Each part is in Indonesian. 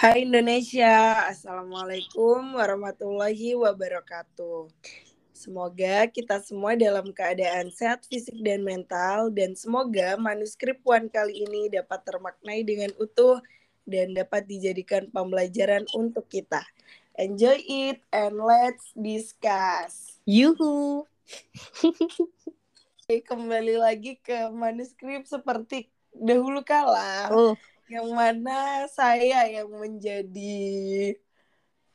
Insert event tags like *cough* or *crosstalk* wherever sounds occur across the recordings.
Hai Indonesia, Assalamualaikum warahmatullahi wabarakatuh. Semoga kita semua dalam keadaan sehat fisik dan mental dan semoga manuskrip Puan kali ini dapat termaknai dengan utuh dan dapat dijadikan pembelajaran untuk kita. Enjoy it and let's discuss. Yuhu. *laughs* Kembali lagi ke manuskrip seperti dahulu kala. Oh, yang mana saya yang menjadi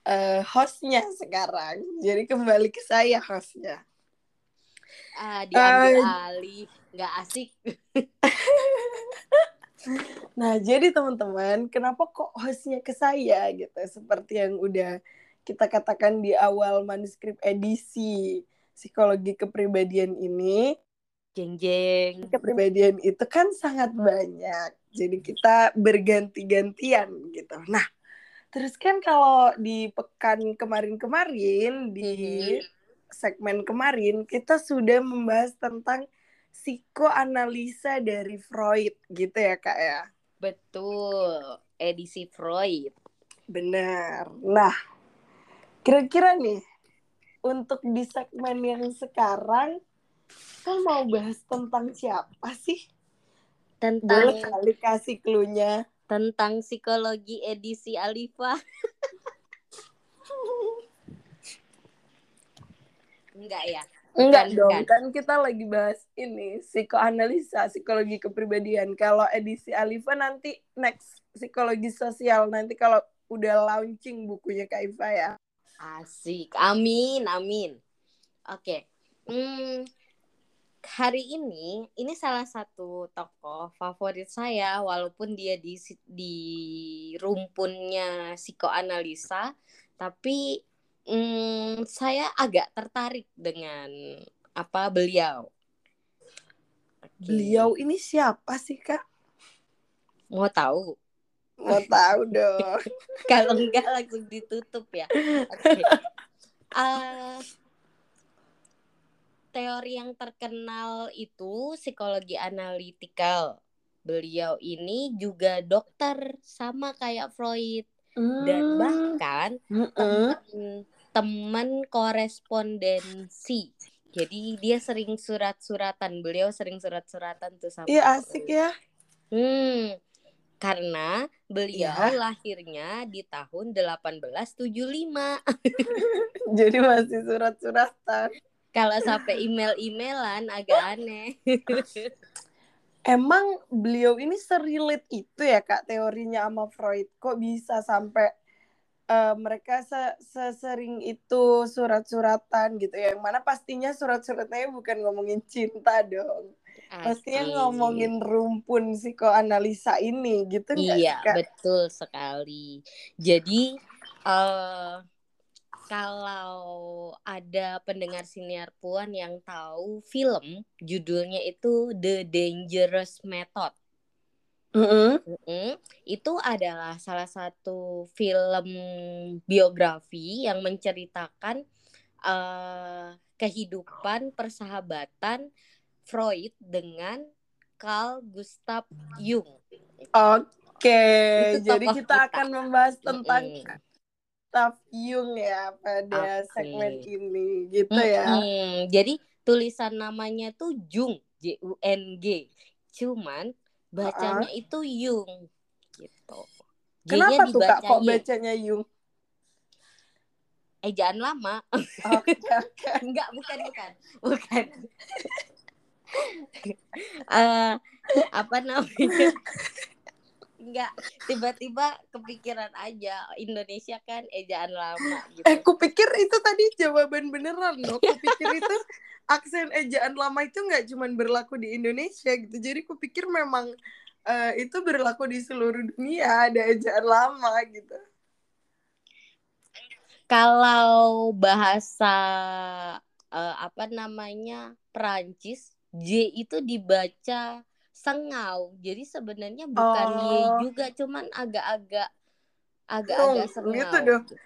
uh, hostnya sekarang. Jadi kembali ke saya hostnya. ah, diambil alih, nggak asik. *laughs* Nah, jadi teman-teman, kenapa kok hostnya ke saya gitu? Seperti yang udah kita katakan di awal manuskrip edisi psikologi kepribadian ini, Jeng jeng. kepribadian itu kan sangat banyak. Jadi kita berganti-gantian gitu. Nah, terus kan kalau di pekan kemarin-kemarin di segmen kemarin kita sudah membahas tentang psikoanalisa dari Freud gitu ya, Kak ya. Betul. Edisi Freud. Benar. Nah, kira-kira nih untuk di segmen yang sekarang kan mau bahas tentang siapa sih? Tentang Boleh kali kasih clue-nya. tentang psikologi edisi Alifa. *laughs* Enggak ya? Enggak dong, bukan. kan kita lagi bahas ini psikoanalisa, psikologi kepribadian. Kalau edisi Alifa nanti next psikologi sosial nanti kalau udah launching bukunya Kak Iva ya. Asik. Amin, amin. Oke. Hmm, hari ini ini salah satu tokoh favorit saya walaupun dia di di rumpunnya psikoanalisa tapi hmm, saya agak tertarik dengan apa beliau. Beliau ini siapa sih Kak? mau tahu? Mau tahu dong. *laughs* Kalau enggak langsung ditutup ya. Oke. *laughs* Eh, teori yang terkenal itu psikologi analitikal. Beliau ini juga dokter sama kayak Freud dan bahkan Mm-mm. teman teman korespondensi. Jadi dia sering surat-suratan. Beliau sering surat-suratan tuh sama. Iya asik ya. Hmm, karena beliau Iya. lahirnya di tahun 1875. *laughs* Jadi masih surat-suratan. Kalau sampai email-emailan agak aneh. Emang beliau ini serilit itu ya Kak teorinya sama Freud? Kok bisa sampai eh, mereka se- sesering itu surat-suratan gitu ya? Yang mana pastinya surat-suratnya bukan ngomongin cinta dong. Pastinya Asik. ngomongin rumpun psikoanalisa ini gitu Iya, sih Kak? betul sekali. Jadi eh kalau ada pendengar siniar puan yang tahu film judulnya itu The Dangerous Method. Mm-mm. Mm-mm. Itu adalah salah satu film biografi yang menceritakan eh, kehidupan persahabatan Freud dengan Carl Gustav Jung. Oke, Itu jadi kita kita. akan membahas tentang Mm-mm. Gustav Jung ya pada Oke. segmen ini gitu ya. Mm-mm. Jadi tulisan namanya tuh Jung, J U N G. Cuman bacanya itu Jung gitu. Kenapa tuh Kak kok bacanya Jung? Ejaan lama. Oke, oke. *laughs* Enggak, bukan, bukan. Bukan. *laughs* Eh, apa namanya? Enggak, tiba-tiba kepikiran aja Indonesia kan ejaan lama *laughs* gitu. Eh, kupikir itu tadi jawaban beneran loh. Kupikir itu aksen ejaan lama itu nggak cuma berlaku di Indonesia gitu. Jadi kupikir memang eh, itu berlaku di seluruh dunia ada ejaan lama gitu. Kalau bahasa eh, apa namanya Perancis, J itu dibaca sengau. Jadi sebenarnya bukan Oh. juga, cuman agak-agak agak-agak sengau. gitu dong. gitu.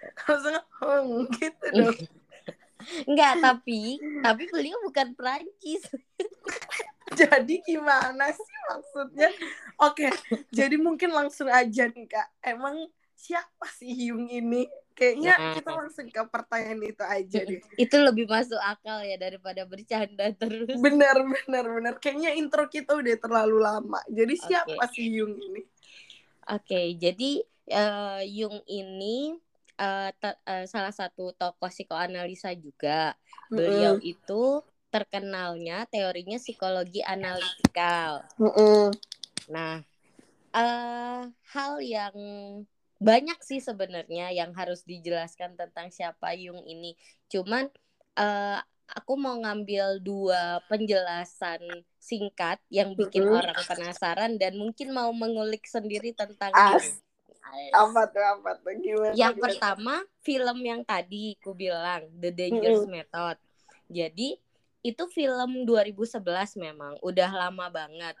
Gitu dong. *laughs* Enggak, tapi tapi beliau bukan Perancis. *laughs* Jadi gimana sih maksudnya? Oke, jadi mungkin langsung aja nih Kak. Emang siapa sih Jung ini kayaknya nah. kita langsung ke pertanyaan itu aja deh itu lebih masuk akal ya daripada bercanda terus benar benar benar kayaknya intro kita udah terlalu lama jadi siapa okay. sih Jung ini oke okay, jadi uh, Jung ini uh, uh, salah satu tokoh psikoanalisa juga beliau mm -hmm. itu terkenalnya teorinya psikologi analitikal mm -hmm. nah uh, hal yang banyak sih sebenarnya yang harus dijelaskan tentang siapa Jung ini. Cuman uh, aku mau ngambil dua penjelasan singkat yang bikin mm -hmm. orang penasaran dan mungkin mau mengulik sendiri tentang As. Apa tuh apa tuh gimana? Yang gimana? pertama film yang tadi ku bilang The Dangerous mm -hmm. Method. Jadi itu film 2011 memang udah lama banget.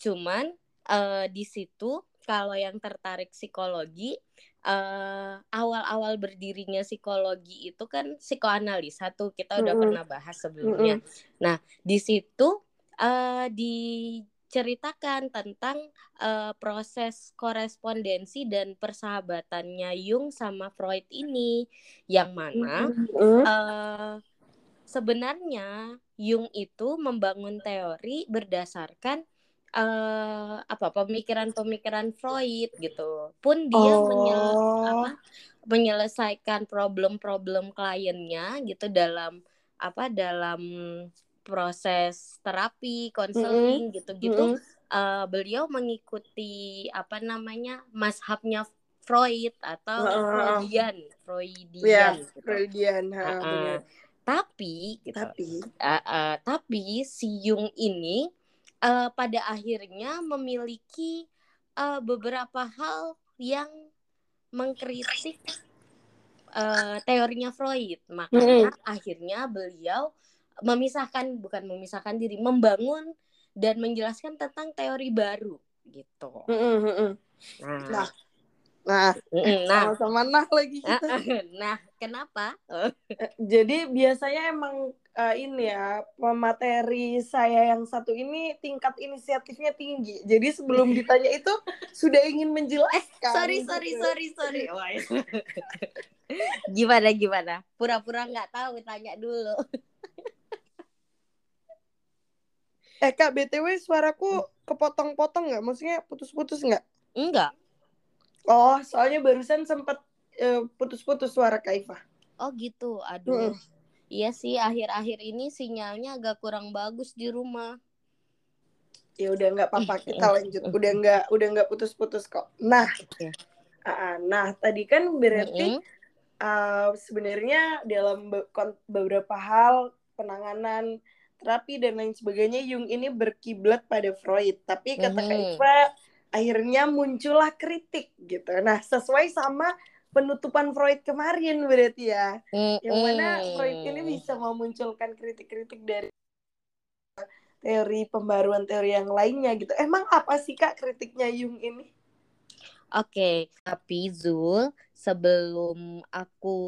Cuman uh, di situ kalau yang tertarik psikologi eh, awal-awal berdirinya psikologi itu kan psikoanalis satu kita udah mm -hmm. pernah bahas sebelumnya. Mm -hmm. Nah di situ uh, diceritakan tentang uh, proses korespondensi dan persahabatannya Jung sama Freud ini, yang mana mm -hmm. uh, sebenarnya Jung itu membangun teori berdasarkan uh, apa pemikiran-pemikiran Freud gitu. Pun dia oh. menyel, apa, menyelesaikan problem-problem kliennya gitu dalam apa dalam proses terapi, konseling mm-hmm. gitu-gitu. Mm-hmm. Uh, beliau mengikuti apa namanya mashabnya Freud atau uh, Freudian, Freudian, yeah, gitu. Freudian. Uh, uh, tapi, gitu, tapi, uh, uh, tapi si Jung ini uh, pada akhirnya memiliki uh, beberapa hal yang mengkritik uh, teorinya Freud. Makanya mm. akhirnya beliau memisahkan bukan memisahkan diri, membangun dan menjelaskan tentang teori baru gitu. Mm -hmm. Nah, nah, nah, nah, sama-sama nah lagi kita. *laughs* Nah, kenapa? Jadi biasanya emang uh, ini ya pemateri saya yang satu ini tingkat inisiatifnya tinggi. Jadi sebelum *laughs* ditanya itu sudah ingin menjelaskan. sorry sorry gitu. sorry sorry. Ya. *laughs* gimana gimana? Pura-pura nggak tahu tanya dulu. *laughs* eh kak btw suaraku kepotong-potong nggak? Maksudnya putus-putus nggak? Enggak. Oh soalnya barusan sempat uh, putus-putus suara Kaifa. Oh gitu. Aduh. Hmm Iya sih, akhir-akhir ini sinyalnya agak kurang bagus di rumah. Ya udah nggak apa-apa, kita lanjut. Udah nggak udah nggak putus-putus kok. Nah, uh, nah tadi kan berarti uh, sebenarnya dalam beberapa hal penanganan terapi dan lain sebagainya Jung ini berkiblat pada Freud. Tapi kata Kak Iva, akhirnya muncullah kritik gitu. Nah, sesuai sama penutupan Freud kemarin berarti ya. Mm, yang mana Freud ini bisa memunculkan kritik-kritik dari teori pembaruan teori yang lainnya gitu. Emang apa sih Kak kritiknya Jung ini? Oke, okay. tapi Zul sebelum aku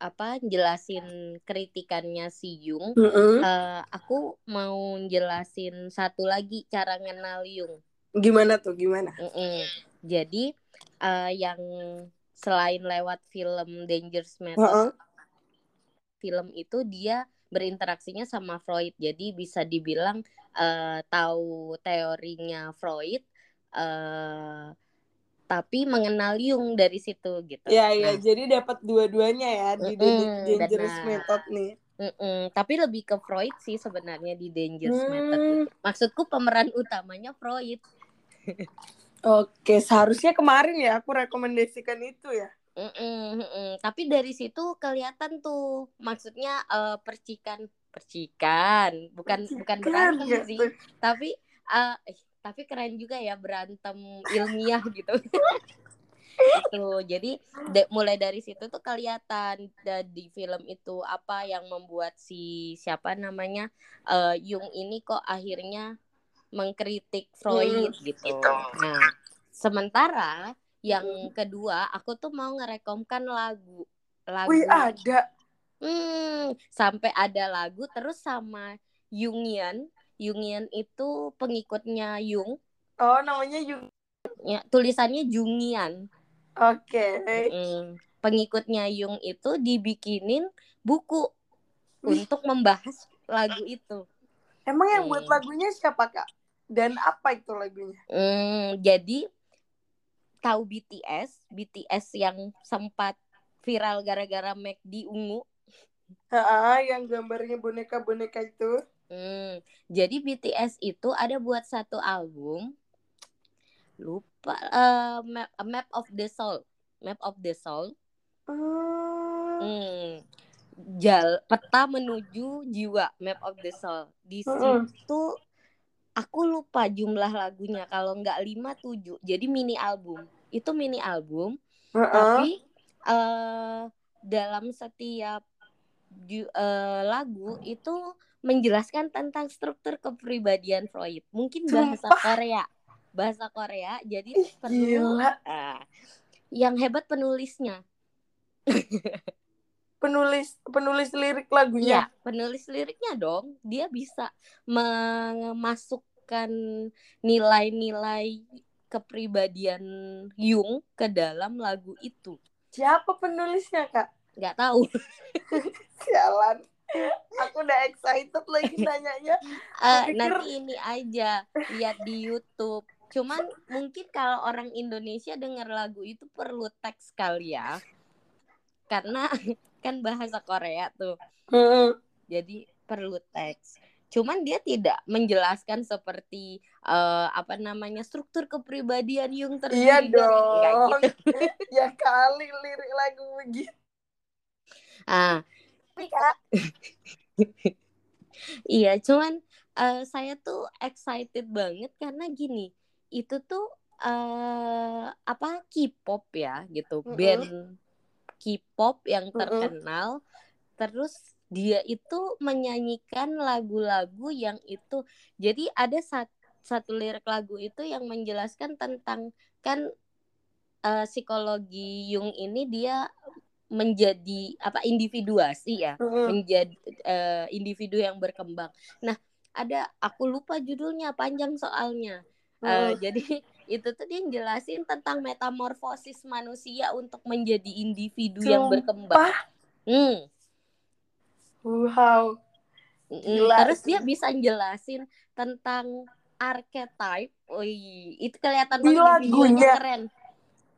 apa jelasin kritikannya si Jung, mm -hmm. uh, aku mau jelasin satu lagi cara kenal Jung. Gimana tuh? Gimana? Mm -mm. Jadi uh, yang selain lewat film Dangerous Method uh -uh. film itu dia berinteraksinya sama Freud jadi bisa dibilang uh, tahu teorinya Freud uh, tapi mengenal Jung dari situ gitu. Ya ya, nah, jadi dapat dua-duanya ya di mm, Dangerous benar. Method nih. Mm -mm, tapi lebih ke Freud sih sebenarnya di Dangerous hmm. Method. Maksudku pemeran utamanya Freud. *laughs* Oke, seharusnya kemarin ya aku rekomendasikan itu ya. Mm -mm, mm -mm. Tapi dari situ kelihatan tuh, maksudnya uh, percikan, percikan, bukan percikan, bukan berantem ya. sih, tapi uh, eh, tapi keren juga ya berantem ilmiah *laughs* gitu. itu jadi de, mulai dari situ tuh kelihatan di film itu apa yang membuat si siapa namanya uh, Jung ini kok akhirnya mengkritik Freud hmm, gitu. gitu. Nah, sementara yang hmm. kedua aku tuh mau ngerekomkan lagu. Lagu. Wih, ada. Hmm, sampai ada lagu terus sama Jungian. Jungian itu pengikutnya Jung. Oh, namanya Jung. Ya, tulisannya Jungian. Oke. Mm, pengikutnya Jung itu dibikinin buku untuk membahas lagu itu. Emang yang buat Hmm. lagunya siapa kak? Dan apa itu lagunya? Hmm, jadi tahu BTS, BTS yang sempat viral gara-gara McD ungu. Ha, yang gambarnya boneka-boneka itu. Hmm, jadi BTS itu ada buat satu album, lupa eh, map, map of the Soul, Map of the Soul. Hmm. Hmm, jal peta menuju jiwa, Map of the Soul. Di situ aku lupa jumlah lagunya, kalau nggak lima tujuh. Jadi mini album. Itu mini album. Ha-ha. tapi eh dalam setiap eh, lagu itu menjelaskan tentang struktur kepribadian Freud. Mungkin bahasa Korea, bahasa Korea. Jadi gila. ah, yang hebat penulisnya. Penulis penulis lirik lagunya. penulis liriknya dong. Dia bisa memasukkan nilai-nilai kepribadian Jung ke dalam lagu itu. Siapa penulisnya kak? Nggak tahu. *laughs* Sialan. Aku udah excited lagi nanyanya. *laughs* Eh, pikir- nanti ini aja lihat di YouTube. Cuman mungkin kalau orang Indonesia dengar lagu itu perlu teks kali ya. Karena *laughs* kan bahasa Korea tuh. Jadi perlu teks. Cuman dia tidak menjelaskan seperti eh, apa namanya struktur kepribadian Jung terdiri Iya Nggak dong. gitu. *laughs* ya kali lirik lagu begitu. Ah. *laughs* Iya, cuman eh, saya tuh excited banget karena gini, itu tuh eh apa K-pop ya gitu, Mm-mm. band K-pop yang terkenal. Terus dia itu menyanyikan lagu-lagu yang itu. Jadi ada sat- satu lirik lagu itu yang menjelaskan tentang kan eh, psikologi Jung ini dia menjadi apa individuasi ya Hmm. menjadi eh, individu yang berkembang. Nah, ada aku lupa judulnya panjang soalnya. Hmm. jadi *laughs* itu tuh dia jelasin tentang metamorfosis manusia untuk menjadi individu yang Sumpah. berkembang. Hmm. Wow. Gila Terus dia bisa jelasin tentang archetype. Wih, itu kelihatan Di lagunya. keren.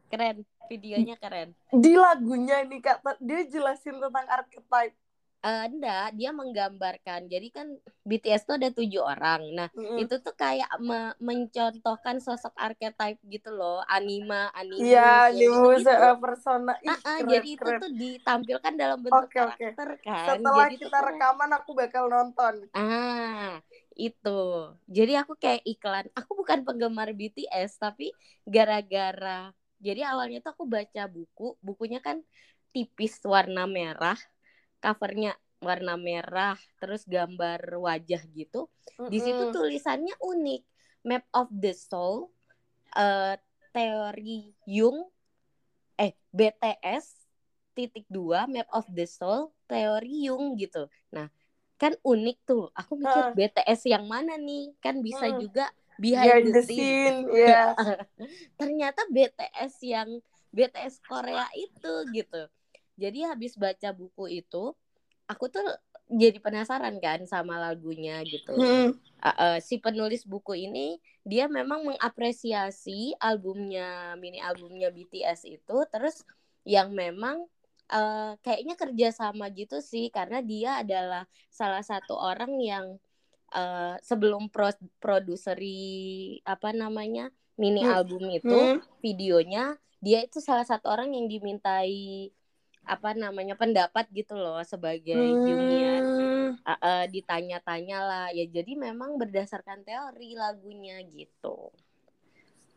Keren, videonya keren. Di lagunya nih kak, dia jelasin tentang archetype. Eh, enggak, dia menggambarkan. Jadi kan BTS tuh ada tujuh orang. Nah, Hmm. itu tuh kayak me- mencontohkan sosok archetype gitu loh anima animus Iya, animus gitu. uh, persona. Ih, ah, keren, jadi itu keren. tuh ditampilkan dalam bentuk oke. karakter kan Setelah jadi itu kita rekaman aku bakal nonton. ah itu jadi aku kayak iklan aku bukan penggemar BTS tapi gara-gara jadi awalnya tuh aku baca buku bukunya kan tipis warna merah covernya warna merah terus gambar wajah gitu. Di situ tulisannya unik. Map of the soul eh, teori Jung eh BTS titik dua map of the soul teori Jung gitu. Nah kan unik tuh. Aku mikir BTS yang mana nih? Kan bisa Mm. juga behind, Behind the, the scene, scene, *laughs* ya. ternyata BTS yang BTS Korea itu gitu jadi habis baca buku itu aku tuh jadi penasaran kan sama lagunya gitu Hmm. Uh, uh, si penulis buku ini dia memang mengapresiasi albumnya mini albumnya BTS itu terus yang memang uh, kayaknya kerjasama gitu sih karena dia adalah salah satu orang yang uh, sebelum pro produseri apa namanya mini Hmm. album itu Hmm. videonya dia itu salah satu orang yang dimintai apa namanya pendapat gitu loh sebagai Jungian Hmm. uh, uh, ditanya-tanya lah ya jadi memang berdasarkan teori lagunya gitu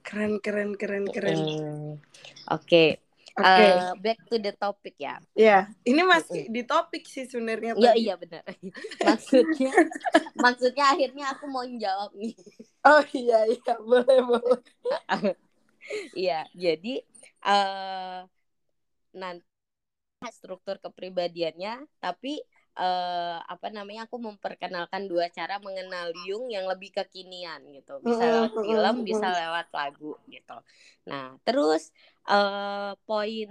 Keren, keren, keren, keren. Mm. oke Oke. Uh, back to the topic ya Ya, ini masih di topik sih sebenarnya iya iya benar *laughs* maksudnya maksudnya akhirnya aku mau jawab nih Oh iya iya, boleh boleh. *laughs* iya jadi uh, nanti struktur kepribadiannya tapi uh, apa namanya aku memperkenalkan dua cara mengenal Jung yang lebih kekinian gitu bisa lewat film bisa lewat lagu gitu nah terus uh, poin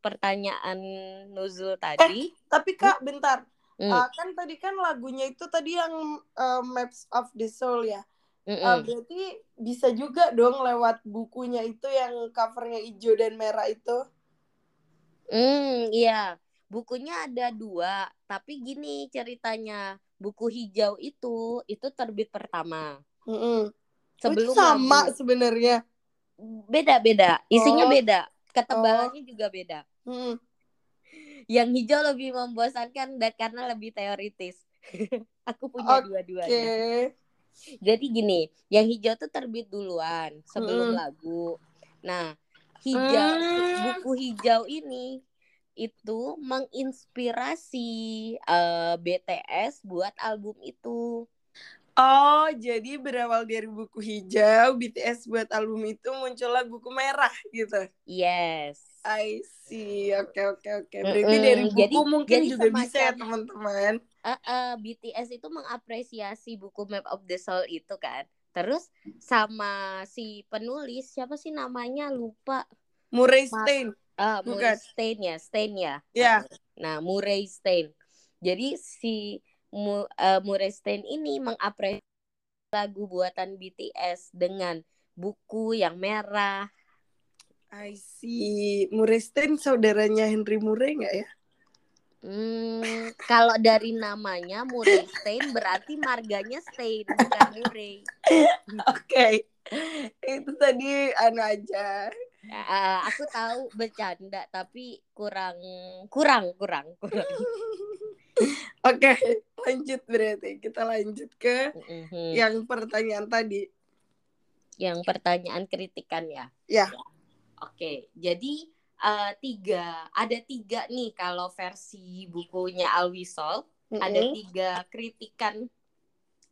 pertanyaan Nuzul tadi Tapi Kak, bentar. Hmm, Ah, kan tadi kan lagunya itu tadi yang eh, Maps of the Soul ya. mm-mm. Ah, berarti bisa juga dong lewat bukunya itu yang covernya hijau dan merah itu. Hmm, iya. Bukunya ada dua, tapi gini ceritanya. Buku hijau itu itu terbit pertama. Oh, itu Sebelum sama lagu. sebenarnya. Beda-beda, isinya Oh. beda, ketebalannya juga beda. Mm. Yang hijau lebih membosankan dan karena lebih teoritis. *laughs* Aku punya Oke. dua-duanya. Jadi gini, yang hijau tuh terbit duluan sebelum Mm-mm. lagu. Nah, hijau Hmm. buku hijau ini itu menginspirasi eh, BTS buat album itu. Oh, jadi berawal dari buku hijau, BTS buat album itu muncullah buku merah gitu. Yes. I see. Oke, oke, oke. Berarti dari buku Jadi- mungkin jadi juga bisa ya, semacam- teman-teman. Eh, eh, BTS itu mengapresiasi buku Map of the Soul itu kan. Terus sama si penulis siapa sih namanya lupa. Murray Stein. Ah, Bukan. Murray Stein ya, Stein ya. Ya. Nah, Murray Stein. Jadi si Mu- eh, Murray Stein ini mengapresiasi lagu buatan BTS dengan buku yang merah. I see. Murray Stein saudaranya Henry Murray nggak ya? Hmm, kalau dari namanya Murray Stein berarti marganya Stein bukan Murray. Oke. Itu tadi anu aja. Eh, aku tahu bercanda tapi kurang kurang kurang kurang. Oke, lanjut berarti. Kita lanjut ke Mhm. yang pertanyaan tadi. Yang pertanyaan kritikan ya. Ya. Oke, jadi eh, tiga ada tiga nih kalau versi bukunya Alwisol ada Mm-mm. tiga kritikan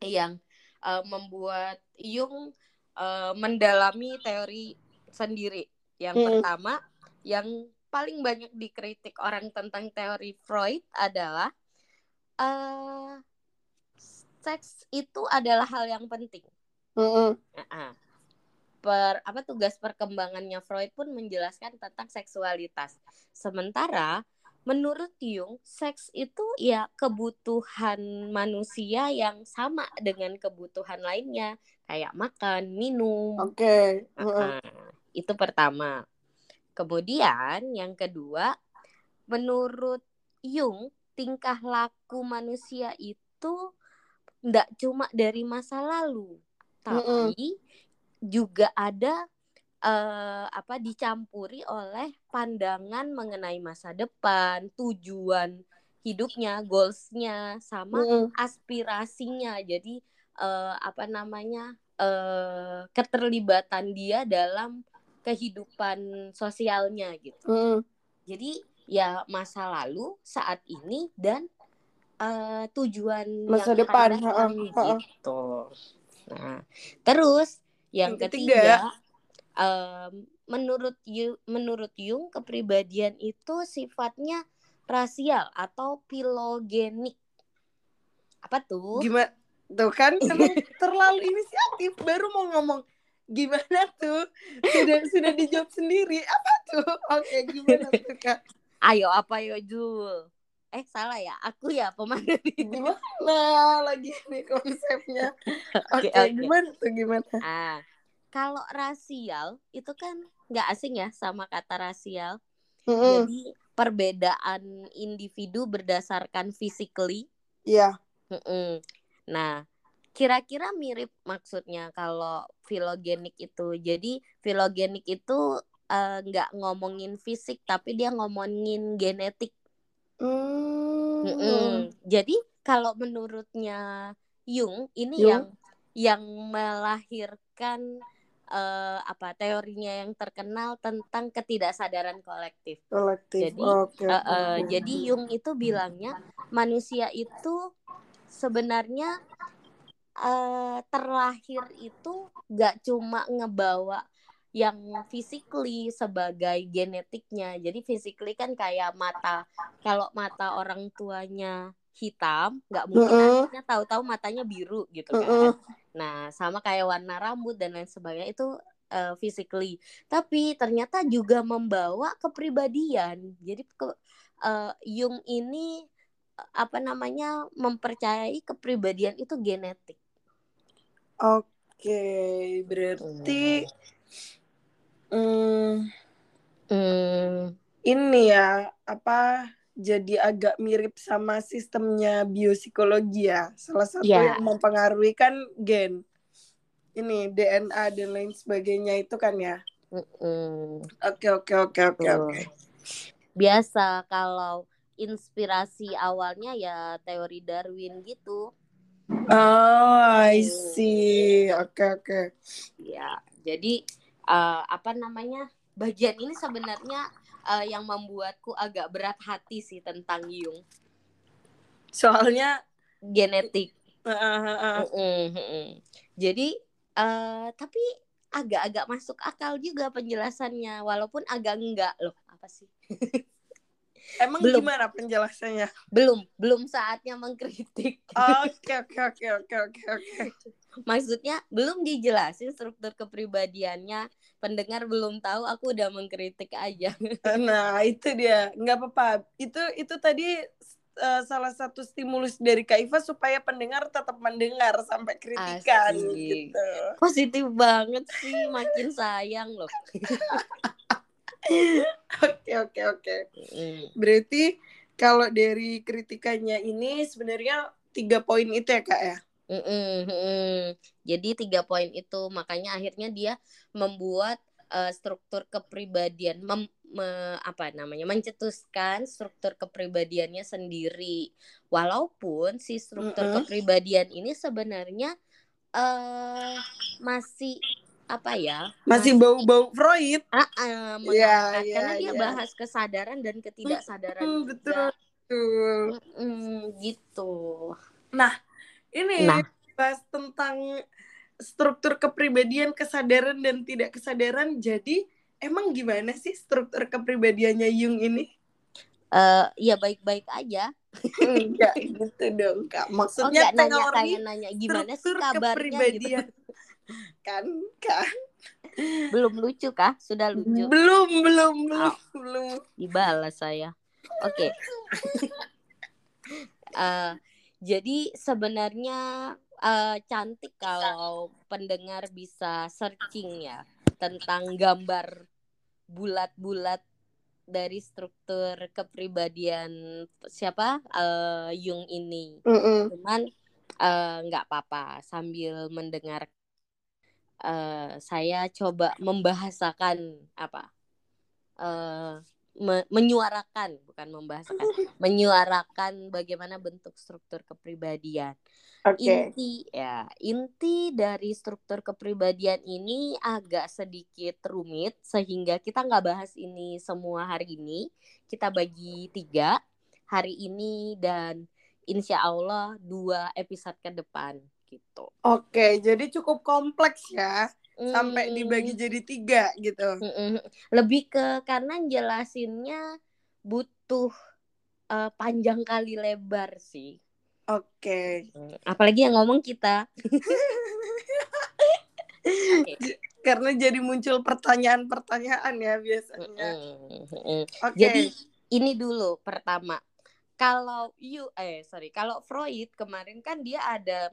yang eh, membuat Jung eh, mendalami teori sendiri. Yang Mm. pertama, yang paling banyak dikritik orang tentang teori Freud adalah eh seks itu adalah hal yang penting. Mm-mm. Nah, per apa tugas perkembangannya Freud pun menjelaskan tentang seksualitas. Sementara menurut Jung, seks itu ya kebutuhan manusia yang sama dengan kebutuhan lainnya, kayak makan, minum. Oke. Mm-mm. Nah, itu pertama. Kemudian yang kedua, menurut Jung, tingkah laku manusia itu tidak cuma dari masa lalu, tapi juga ada eh, apa dicampuri oleh pandangan mengenai masa depan, tujuan hidupnya, goalsnya, sama Mm-mm. aspirasinya. Jadi eh, apa namanya eh, keterlibatan dia dalam kehidupan sosialnya gitu. Mm-mm. Jadi ya masa lalu, saat ini dan eh, tujuan Masa yang depan, akan datang ha-ha, ha-ha. gitu. Nah, terus yang, Yang ketiga, ketiga. em, menurut Yu- menurut Jung kepribadian itu sifatnya rasial atau filogenik. Apa tuh? Gimana? Tuh kan *laughs* terlalu inisiatif baru mau ngomong gimana tuh sudah sudah dijawab sendiri apa tuh oke gimana tuh kak Ayo apa yo Jul? Eh salah ya, aku ya pemandu *laughs* gimana lagi nih konsepnya *laughs* oke Oke, oke. gimana tuh gimana Ah, kalau rasial itu kan nggak asing ya sama kata rasial. Mm-mm. Jadi perbedaan individu berdasarkan physically. Iya Mm-mm. Nah, kira-kira mirip maksudnya kalau filogenik itu. Jadi filogenik itu eh, nggak ngomongin fisik, tapi dia ngomongin genetik. Mm-mm. Jadi kalau menurutnya Jung ini Jung? yang yang melahirkan eh, apa teorinya yang terkenal tentang ketidaksadaran kolektif. kolektif Jadi, oke, eh, oke. jadi Jung itu bilangnya manusia itu sebenarnya eh, terlahir itu gak cuma ngebawa yang physically sebagai genetiknya. Jadi physically kan kayak mata kalau mata orang tuanya hitam, nggak mungkin Mm-mm. anaknya tahu-tahu matanya biru gitu kan. Mm-mm. Nah, sama kayak warna rambut dan lain sebagainya itu uh, physically. Tapi ternyata juga membawa kepribadian. Jadi ke uh, Jung ini uh, apa namanya mempercayai kepribadian itu genetik. Oke, berarti hmm, Hmm, ini ya apa jadi agak mirip sama sistemnya biopsikologi ya. Salah satu Ya. yang mempengaruhi kan gen. Ini DNA dan lain sebagainya itu kan ya. Oke oke oke oke oke. Biasa kalau inspirasi awalnya ya teori Darwin gitu. Oh, I see. Oke oke. Ya, jadi eh, apa namanya? Bagian ini sebenarnya eh, yang membuatku agak berat hati sih tentang Jung. Soalnya Genetik. uh, uh, uh, Mm-mm, mm-mm. Jadi eh tapi agak-agak masuk akal juga penjelasannya walaupun agak enggak loh. Apa sih? *laughs* emang Belum. gimana penjelasannya? Belum, belum saatnya mengkritik. Oke oke oke oke oke oke. *laughs* Maksudnya belum dijelasin struktur kepribadiannya. Pendengar belum tahu, aku udah mengkritik aja. *laughs* Nah itu dia nggak apa-apa. Itu itu tadi uh, salah satu stimulus dari Kak Iva supaya pendengar tetap mendengar sampai kritikan gitu. Positif banget sih, makin sayang loh. *laughs* Oke oke oke. Berarti kalau dari kritikannya ini sebenarnya tiga poin itu ya kak ya? Mm-mm, mm-mm. Jadi tiga poin itu makanya akhirnya dia membuat eh, struktur kepribadian, mem- me- apa namanya, mencetuskan struktur kepribadiannya sendiri. Walaupun si struktur Mm-mm. kepribadian ini sebenarnya eh masih apa ya? Masih bau-bau Freud. Ah, ah, Iya, mengangkat. iya, karena dia iya. bahas kesadaran dan ketidaksadaran betul. betul. Mm, gitu. Ini Nah. bahas tentang struktur kepribadian, kesadaran dan tidak kesadaran. Jadi emang gimana sih struktur kepribadiannya Jung ini? Eh, ya baik-baik aja. Enggak *laughs* gitu dong kak. Oh Maksudnya nggak nanya kayak nanya gimana sih struktur kabarnya gitu. Kan kan Belum lucu kah? Sudah lucu. belum belum belum Oh. belum. Dibalas saya. Oke. *laughs* Eh, jadi sebenarnya eh, cantik kalau pendengar bisa searching ya tentang gambar bulat-bulat dari struktur kepribadian siapa eh, Jung ini. Mm-mm. cuman eh, nggak apa-apa sambil mendengar eh, saya coba membahasakan apa eh, me- menyuarakan bukan membahasakan *laughs* menyuarakan bagaimana bentuk struktur kepribadian Oke. inti ya inti dari struktur kepribadian ini agak sedikit rumit sehingga kita nggak bahas ini semua hari ini kita bagi tiga hari ini dan insya Allah dua episode ke depan gitu Oke, jadi cukup kompleks ya. Sampai Hmm, dibagi jadi tiga gitu. lebih ke karena jelasinnya butuh eh, panjang kali lebar sih Oke. Hmm, apalagi yang ngomong kita *laughs* Oke. Karena jadi muncul pertanyaan-pertanyaan ya biasanya. Mm-mm, mm-mm. Oke. Jadi ini dulu pertama. Kalau you eh sorry, kalau Freud kemarin kan dia ada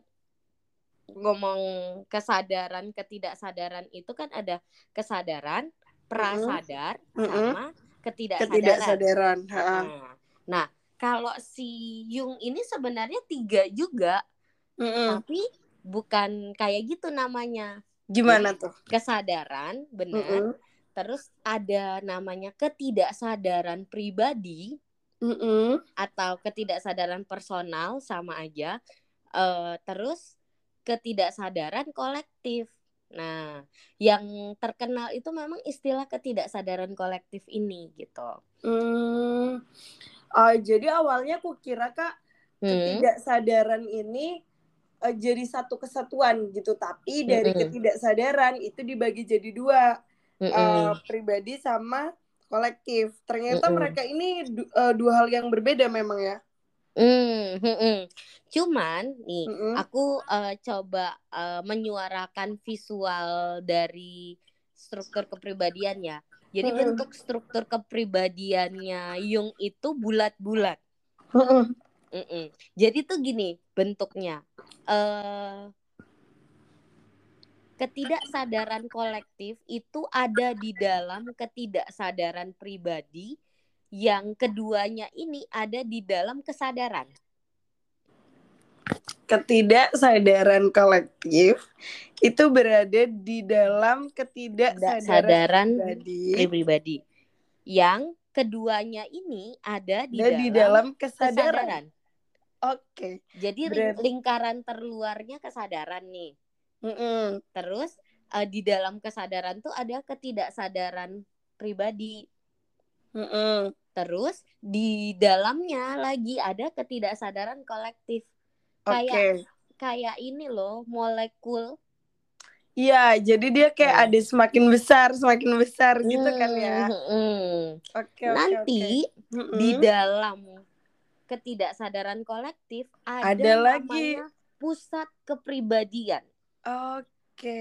ngomong kesadaran, ketidaksadaran itu kan ada kesadaran, prasadar Mm-mm. sama ketidaksadaran. Ketidaksadaran. Ha. Nah, nah, kalau si Jung ini sebenarnya tiga juga, Mm-mm. tapi bukan kayak gitu namanya. Gimana tuh? Kesadaran, benar. Mm-mm. Terus ada namanya ketidaksadaran pribadi Mm-mm. atau ketidaksadaran personal sama aja. Eh, terus ketidaksadaran kolektif. Nah, yang terkenal itu memang istilah ketidaksadaran kolektif ini gitu. Hmm. Ah, jadi awalnya aku kira kak Hmm. ketidaksadaran ini eh, jadi satu kesatuan gitu, tapi dari Mm-mm. ketidaksadaran itu dibagi jadi dua, eh, Mm-mm. pribadi sama kolektif. Ternyata Mm-mm. mereka ini du- eh, dua hal yang berbeda memang ya. Hmm, hmm, hmm. Cuman nih, Mm-mm. aku uh, coba uh, menyuarakan visual dari struktur kepribadian ya. Jadi Mm-mm. bentuk struktur kepribadiannya Jung itu bulat-bulat. Mm-mm. Mm-mm. Jadi tuh gini bentuknya. eh ketidaksadaran kolektif itu ada di dalam ketidaksadaran pribadi yang keduanya ini ada di dalam kesadaran. Ketidaksadaran kolektif itu berada di dalam ketidaksadaran pribadi pribadi yang keduanya ini ada di ada dalam, di dalam kesadaran. kesadaran. Oke. Jadi ling- Berarti- lingkaran terluarnya kesadaran nih. Mm-mm. Terus eh, di dalam kesadaran tuh ada ketidaksadaran pribadi. Mm-mm. Terus di dalamnya lagi ada ketidaksadaran kolektif. Oke. Kayak kayak ini loh, molekul. Iya, jadi dia kayak Hmm. ada semakin besar, semakin besar gitu kan ya. Hmm, hmm. Oke, oke, Nanti. Mm-mm. di dalam ketidaksadaran kolektif ada, Ada lagi. pusat kepribadian. Oke,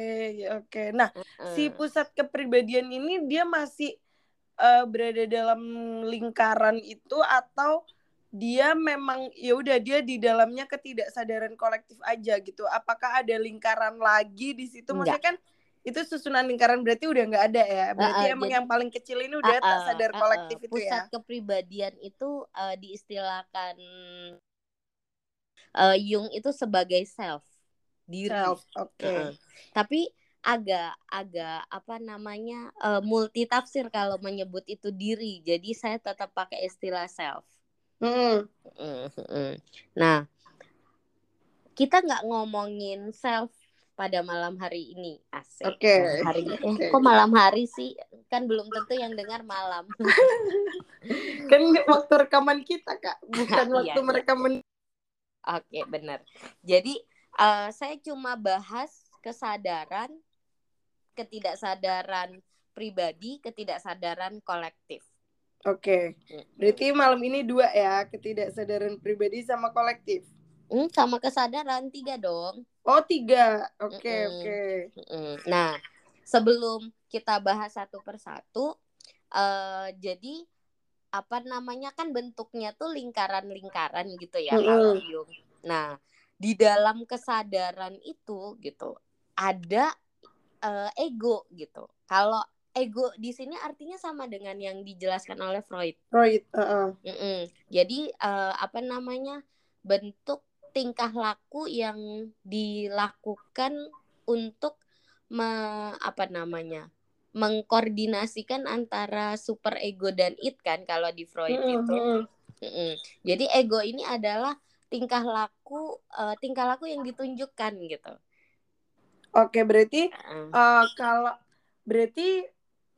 oke. Nah, si Hmm. pusat kepribadian ini dia masih eh, berada dalam lingkaran itu atau dia memang ya udah dia di dalamnya ketidaksadaran kolektif aja gitu. Apakah ada lingkaran lagi di situ? Enggak. Maksudnya kan itu susunan lingkaran berarti udah nggak ada ya. Berarti Ah, ah, emang jadi- yang paling kecil ini udah Ah, tak ah, sadar kolektif itu pusat ya. kepribadian itu eh, diistilahkan eh, Jung itu sebagai self diri. Self. Oke. Heeh. Tapi agak agak apa namanya eh, multi tafsir kalau menyebut itu diri. Jadi saya tetap pakai istilah self. Mm-mm. Mm-mm. Nah, kita nggak ngomongin self pada malam hari ini, asik. Oke. Malam hari eh, Oke. kok malam hari sih? Kan belum tentu yang dengar malam. *laughs* Kan ini waktu rekaman kita kak, *laughs* bukan Iya, waktu iya. mereka men. Oke, benar. Jadi eh, saya cuma bahas kesadaran, ketidaksadaran pribadi, ketidaksadaran kolektif. Oke. Berarti malam ini dua ya, ketidaksadaran pribadi sama kolektif. Hmm, sama kesadaran tiga dong. Oh tiga, oke Mm-mm. oke. Mm, Nah, sebelum kita bahas satu persatu, eh jadi apa namanya kan bentuknya tuh lingkaran-lingkaran gitu ya Mm-mm. kalau Jung. Nah, di dalam kesadaran itu gitu ada eh, ego gitu. Kalau ego di sini artinya sama dengan yang dijelaskan oleh Freud. Freud, heeh. Mm-mm. Jadi eh, apa namanya bentuk tingkah laku yang dilakukan untuk me- apa namanya mengkoordinasikan antara super ego dan it kan kalau di Freud Mm-mm, itu. mm-mm. Mm-mm. Jadi ego ini adalah tingkah laku eh, tingkah laku yang ditunjukkan gitu. Oke, berarti Heeh. eh, kalau berarti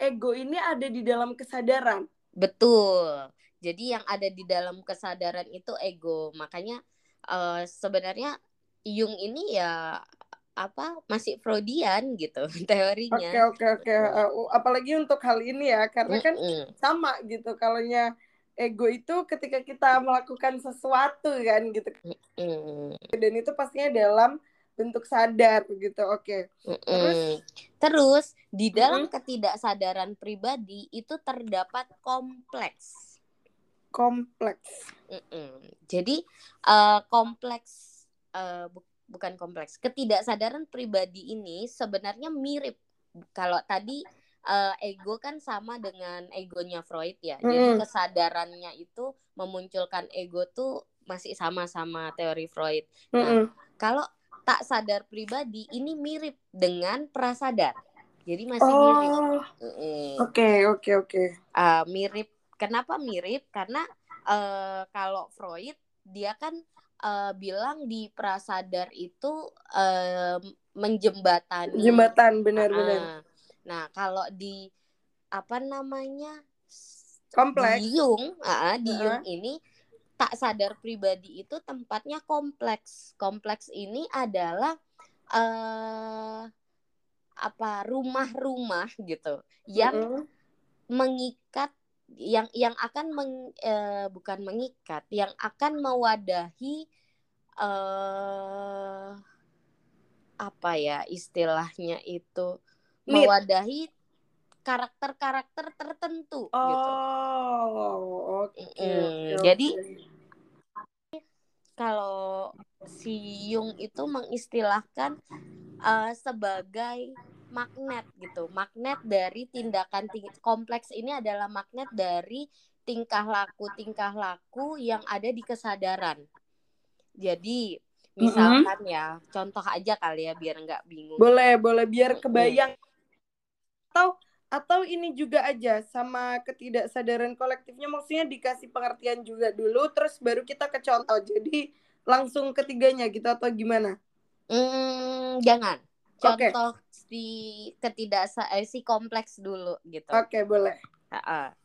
ego ini ada di dalam kesadaran. Betul. Jadi yang ada di dalam kesadaran itu ego. Makanya eh, sebenarnya Jung ini ya apa masih Freudian gitu Oke *laughs* teorinya. oke oke. Eh, apalagi untuk hal ini ya, karena kan Mm-mm. sama gitu. Kalaunya ego itu ketika kita melakukan sesuatu kan gitu, Mm, dan itu pastinya dalam bentuk sadar gitu. Oke. mm-mm. Terus di dalam ketidaksadaran pribadi itu terdapat kompleks. Kompleks. Jadi eh, kompleks eh, bu- bukan kompleks. Ketidaksadaran pribadi ini sebenarnya mirip. Kalau tadi eh, ego kan sama dengan egonya Freud ya. Jadi kesadarannya itu memunculkan ego tuh masih sama-sama teori Freud. Mm-mm. Kalau tak sadar pribadi ini mirip dengan prasadar. Jadi masih mirip. Oh, Mm-mm. oke oke oke. Uh, mirip. Kenapa mirip? Karena uh, kalau Freud dia kan uh, bilang di prasadar itu uh, menjembatani. Jembatan benar-benar. Ah. Nah kalau di apa namanya Kompleks. di Jung, ah, di Ah. Jung ini tak sadar pribadi itu tempatnya kompleks. Kompleks ini adalah eh apa rumah-rumah gitu yang Mm-mm. mengikat yang yang akan meng, uh, bukan mengikat, yang akan mewadahi uh, apa ya istilahnya itu mewadahi karakter-karakter tertentu oh, gitu. Oh, oke. Okay, mm, okay, Jadi kalau si Jung itu mengistilahkan uh, sebagai magnet gitu. Magnet dari tindakan ting kompleks ini adalah magnet dari tingkah laku tingkah laku yang ada di kesadaran. Jadi misalkan mm -hmm. ya, contoh aja kali ya biar nggak bingung. Boleh, boleh biar kebayang. Atau atau ini juga aja sama ketidaksadaran kolektifnya maksudnya dikasih pengertian juga dulu terus baru kita ke contoh. Jadi langsung ketiganya gitu atau gimana? Hmm, jangan contoh okay. si ketidaksa eh, si kompleks dulu gitu. Oke, okay, boleh.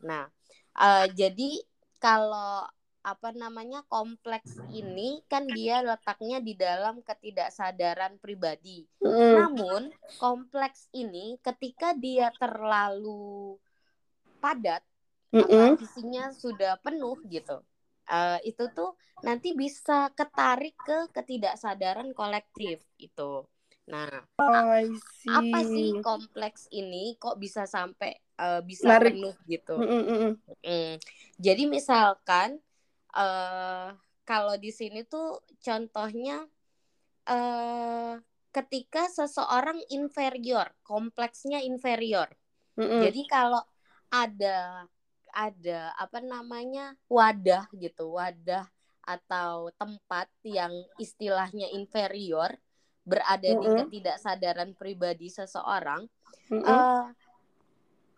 Nah, uh, jadi kalau apa namanya kompleks ini kan dia letaknya di dalam ketidaksadaran pribadi. Mm. Namun kompleks ini ketika dia terlalu padat mm -mm. apa isinya sudah penuh gitu. Uh, itu tuh nanti bisa ketarik ke ketidaksadaran kolektif itu. Nah, oh, apa sih kompleks ini kok bisa sampai uh, bisa Narik. penuh gitu? Mm -mm. Mm. Jadi misalkan uh, kalau di sini tuh contohnya uh, ketika seseorang inferior, kompleksnya inferior. Mm -mm. Jadi kalau ada ada apa namanya wadah gitu, wadah atau tempat yang istilahnya inferior berada mm -hmm. di ketidaksadaran pribadi seseorang mm -hmm. uh,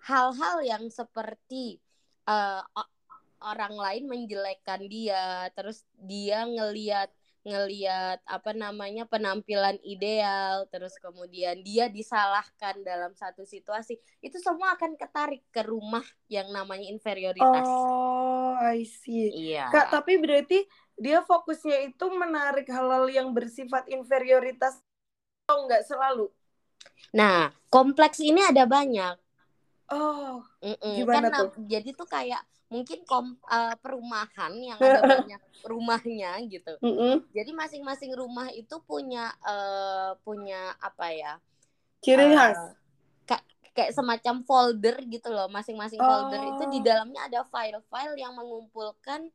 hal-hal yang seperti uh, orang lain menjelekkan dia terus dia ngeliat ngeliat apa namanya penampilan ideal terus kemudian dia disalahkan dalam satu situasi itu semua akan ketarik ke rumah yang namanya inferioritas. Oh, I see. Iya. Kak, tapi berarti dia fokusnya itu menarik hal-hal yang bersifat inferioritas atau enggak selalu? Nah, kompleks ini ada banyak. Oh, Mm-mm. gimana kan, tuh? Jadi tuh kayak mungkin kom uh, perumahan yang ada *laughs* banyak rumahnya gitu. Mm-mm. Jadi masing-masing rumah itu punya uh, punya apa ya? Ciri khas. Uh, kayak semacam folder gitu loh. Masing-masing oh. folder itu di oh. dalamnya ada file-file yang mengumpulkan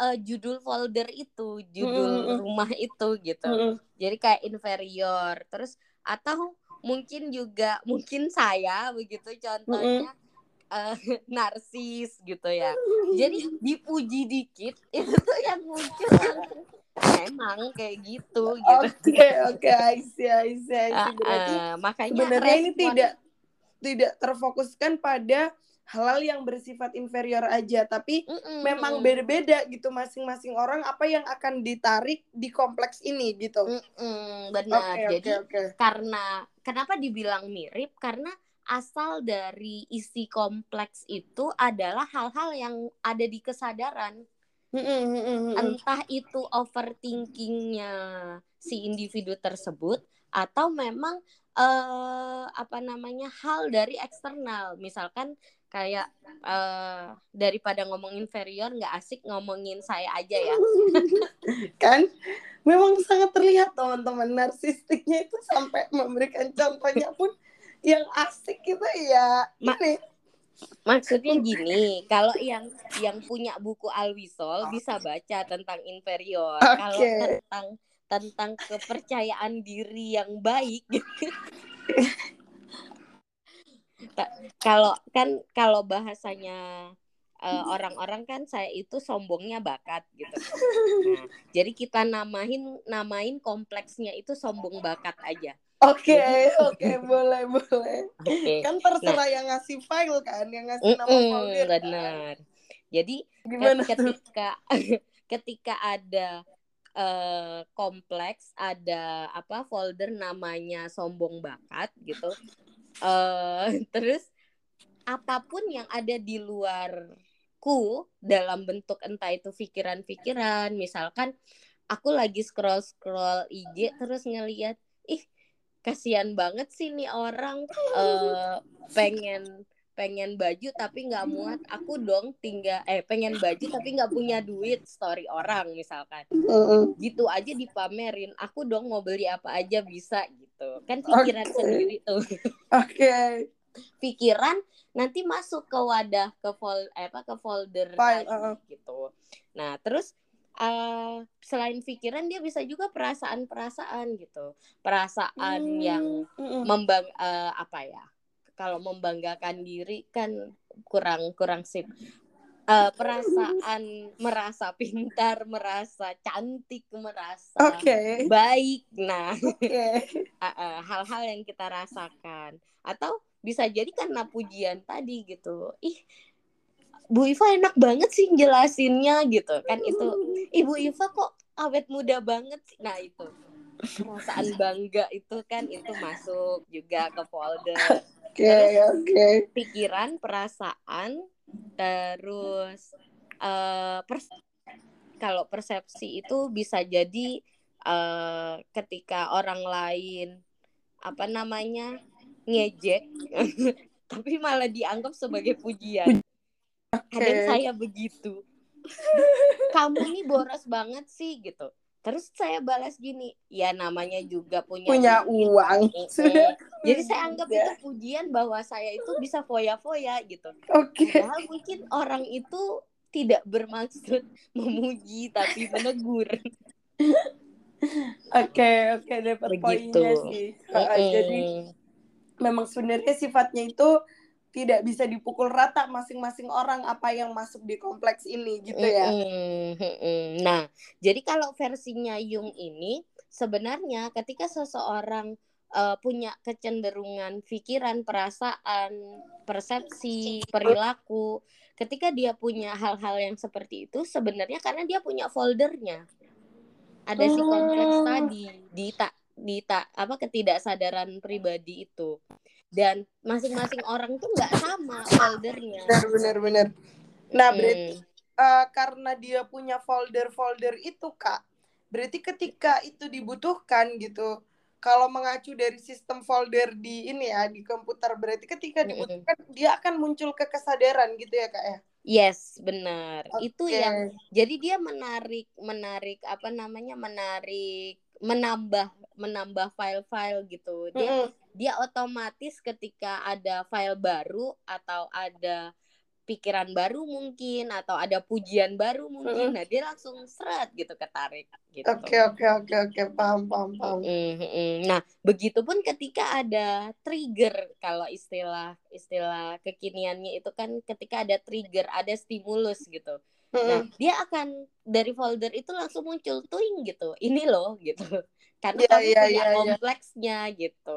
uh, judul folder itu, judul mm -hmm. rumah itu gitu. Mm -hmm. Jadi kayak inferior. Terus atau mungkin juga mungkin saya begitu contohnya mm -hmm. Uh, *laughs* narsis gitu ya. *laughs* Jadi dipuji dikit *laughs* itu tuh yang muncul memang kayak gitu gitu. Oke okay, oke okay, I see I see. I see. Berarti uh, makanya sebenarnya ini tidak tidak terfokuskan pada halal yang bersifat inferior aja tapi mm -mm. memang beda-beda gitu masing-masing orang apa yang akan ditarik di kompleks ini gitu mm -mm, benar okay, jadi okay, okay. karena kenapa dibilang mirip karena asal dari isi kompleks itu adalah hal-hal yang ada di kesadaran. Entah itu overthinkingnya si individu tersebut atau memang uh, apa namanya hal dari eksternal. Misalkan kayak uh, daripada ngomong inferior nggak asik ngomongin saya aja ya. *laughs* Kan? Memang sangat terlihat teman-teman. Narsistiknya itu sampai memberikan contohnya pun yang asik gitu ya Ma ini maksudnya gini kalau yang yang punya buku Alwisol bisa baca tentang inferior okay. kalau tentang tentang kepercayaan diri yang baik *laughs* kalau kan kalau bahasanya uh, orang-orang kan saya itu sombongnya bakat gitu. Nah, jadi kita namain namain kompleksnya itu sombong bakat aja. Oke, okay, oke, okay, boleh, boleh. Okay. Kan terserah nah, yang ngasih file kan, yang ngasih nama mm folder. Benar. Jadi Gimana ketika *laughs* ketika ada uh, kompleks, ada apa folder namanya sombong bakat gitu uh, *laughs* terus apa pun yang ada di luarku dalam bentuk entah itu pikiran-pikiran misalkan aku lagi scroll scroll IG terus ngeliat ih kasihan banget sih nih orang uh, pengen pengen baju tapi nggak muat. Aku dong tinggal eh pengen baju tapi nggak punya duit story orang misalkan. Gitu aja dipamerin. Aku dong mau beli apa aja bisa gitu. Kan pikiran Oke. sendiri tuh. Oke. pikiran nanti masuk ke wadah ke fol eh, apa ke folder File, tadi, uh-uh. gitu. Nah terus eh, selain pikiran dia bisa juga perasaan-perasaan gitu perasaan Hmm, yang mm-mm. membang eh, apa ya kalau membanggakan diri kan kurang kurang sip Eh, perasaan merasa pintar merasa cantik merasa Oke. baik nah Oke. *laughs* uh, uh, hal-hal yang kita rasakan atau bisa jadi karena pujian tadi gitu ih Bu Iva enak banget sih jelasinnya gitu. Kan itu Ibu Iva kok awet muda banget sih. Nah itu. Perasaan *laughs* bangga itu kan itu masuk juga ke folder. Oke, oke. pikiran perasaan terus eh pers- kalau persepsi itu bisa jadi eh ketika orang lain apa namanya ngejek *laughs* tapi malah dianggap sebagai pujian kadang Oke. saya begitu *laughs* kamu nih boros banget sih gitu terus saya balas gini ya namanya juga punya Punya duit. uang. Mm-mm. Sudah. jadi saya *laughs* anggap Ya. itu pujian bahwa saya itu bisa foya-foya gitu Oke. Padahal mungkin orang itu tidak bermaksud *laughs* memuji tapi menegur. Oke, oke dapat poinnya sih. Ha, Jadi Mm-mm. memang sebenarnya sifatnya itu tidak bisa dipukul rata masing-masing orang apa yang masuk di kompleks ini gitu ya. Mm-mm. Nah, jadi kalau versinya Jung ini sebenarnya ketika seseorang eh, punya kecenderungan pikiran, perasaan, persepsi, perilaku, ketika dia punya hal-hal yang seperti itu sebenarnya karena dia punya foldernya. Ada si kompleks Oh. tadi di tak di tak apa ketidaksadaran pribadi itu. Dan masing-masing orang tuh nggak sama foldernya. Benar benar benar. Nah, Mm. berarti eh, karena dia punya folder-folder itu, Kak. Berarti ketika itu dibutuhkan gitu. Kalau mengacu dari sistem folder di ini ya di komputer berarti ketika Mm-mm. dibutuhkan dia akan muncul ke kesadaran gitu ya, Kak ya. Yes, benar. Itu Oke. yang jadi dia menarik menarik apa namanya? menarik menambah menambah file-file gitu. Dia Mm-mm. dia otomatis ketika ada file baru atau ada pikiran baru mungkin atau ada pujian baru mungkin. Mm-mm. Nah, dia langsung seret gitu ketarik gitu. Oke, oke, oke, oke, paham, paham, paham. Mm, mm. Nah, begitupun ketika ada trigger kalau istilah istilah kekiniannya itu kan ketika ada trigger, ada stimulus gitu. Nah, Mm-mm. dia akan dari folder itu langsung muncul twing gitu. Ini loh gitu. *laughs* Karena Iya, kamu iya, punya iya, iya. kompleksnya gitu.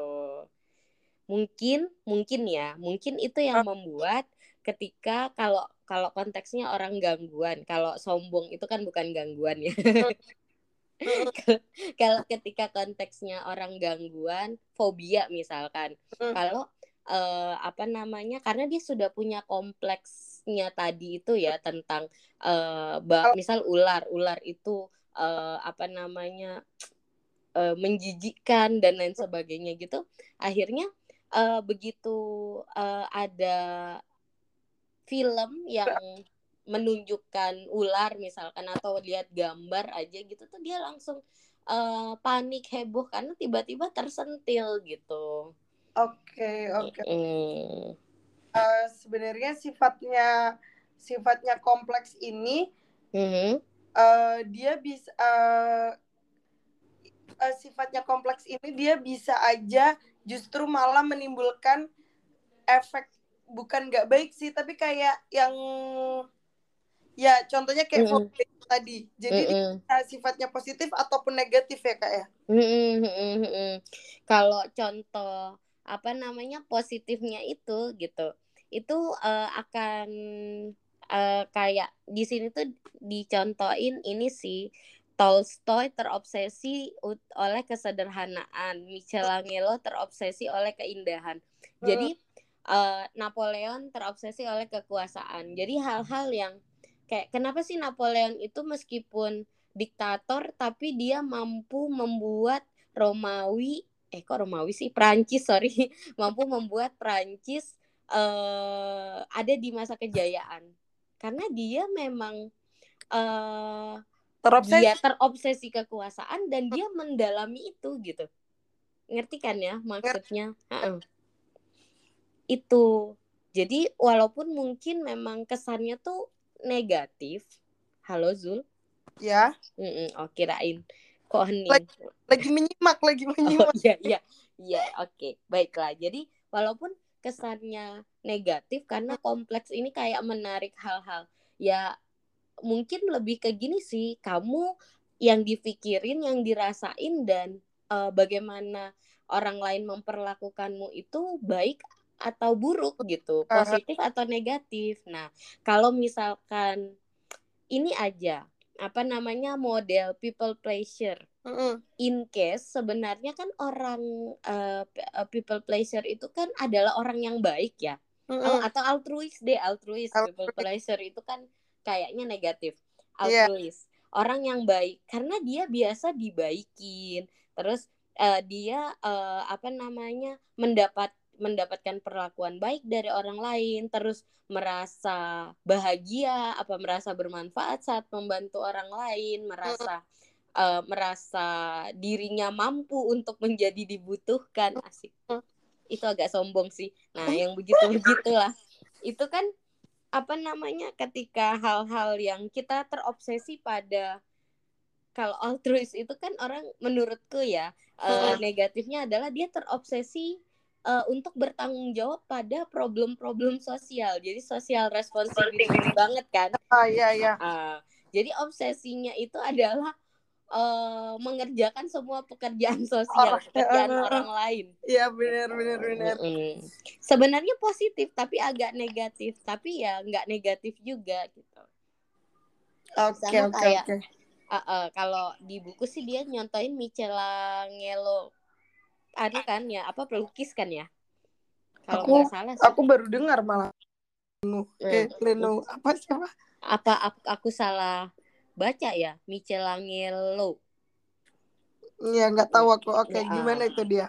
Mungkin mungkin ya, mungkin itu yang membuat ketika kalau kalau konteksnya orang gangguan, kalau sombong itu kan bukan gangguan ya. *laughs* Kalau ketika konteksnya orang gangguan, fobia misalkan. Kalau eh, apa namanya? Karena dia sudah punya tadi itu ya tentang ba- misal ular, ular itu eh, apa namanya? eh, menjijikkan dan lain sebagainya gitu. Akhirnya eh, begitu eh, ada film yang menunjukkan ular misalkan atau lihat gambar aja gitu tuh dia langsung eh, panik heboh karena tiba-tiba tersentil gitu. Oke, oke. Mm. Eh, sebenarnya sifatnya sifatnya kompleks ini Mhm. eh, dia bisa eh, eh, sifatnya kompleks ini dia bisa aja justru malah menimbulkan efek bukan nggak baik sih tapi kayak yang ya contohnya kayak Mm-mm. fobia tadi jadi Mm-mm. bisa sifatnya positif ataupun negatif ya kak ya mm-mm, mm-mm. Kalau contoh apa namanya positifnya itu gitu, itu eh, akan eh, kayak di sini tuh dicontohin ini sih Tolstoy terobsesi oleh kesederhanaan, Michelangelo terobsesi oleh keindahan. Jadi eh, Napoleon terobsesi oleh kekuasaan. Jadi hal-hal yang kayak kenapa sih Napoleon itu meskipun diktator tapi dia mampu membuat Romawi eh kok Romawi sih? Prancis sorry. *laughs* Mampu membuat Prancis uh, ada di masa kejayaan. Karena dia memang uh, terobsesi. dia terobsesi kekuasaan dan dia mendalami itu gitu. Ngerti kan ya maksudnya? Uh -uh. itu. Jadi walaupun mungkin memang kesannya tuh negatif. Halo Zul. Ya. Mm -mm, oh kirain kok hening lagi, lagi menyimak lagi oh, menyimak. oh, iya iya. Iya oke. Okay. baiklah jadi walaupun kesannya negatif karena kompleks ini kayak menarik hal-hal. Ya mungkin lebih ke gini sih kamu yang dipikirin yang dirasain dan uh, bagaimana orang lain memperlakukanmu itu baik atau buruk gitu. Positif atau negatif. Nah kalau misalkan ini aja apa namanya model people pleasure. Mm -hmm. In case sebenarnya kan orang uh, people pleasure itu kan adalah orang yang baik ya. Mm -hmm. atau altruis deh, altruis. altruis. People pleasure itu kan kayaknya negatif. Iya. Altruis. Yeah. Orang yang baik karena dia biasa dibaikin. Terus uh, dia uh, apa namanya mendapat mendapatkan perlakuan baik dari orang lain terus merasa bahagia apa merasa bermanfaat saat membantu orang lain merasa uh, merasa dirinya mampu untuk menjadi dibutuhkan. Asik. Itu agak sombong sih. Nah yang begitu begitulah itu kan apa namanya ketika hal-hal yang kita terobsesi pada kalau altruis itu kan orang menurutku ya uh, negatifnya adalah dia terobsesi uh, untuk bertanggung jawab pada problem-problem sosial. Jadi sosial responsibility banget kan. Ah iya iya. Uh, jadi obsesinya itu adalah uh, mengerjakan semua pekerjaan *laughs* sosial, pekerjaan orang, orang lain. Iya benar benar benar. Mm -hmm. Sebenarnya positif tapi agak negatif, tapi ya nggak negatif juga gitu. Oke oke oke. Kalau di buku sih dia nyontoin Michelangelo ada kan ya apa pelukis kan ya? Kalau nggak salah sih. aku baru dengar malah. Eh Leno apa siapa? Apa aku, aku salah baca ya? Michelangelo Iya nggak tahu aku oke okay, ya, gimana itu dia.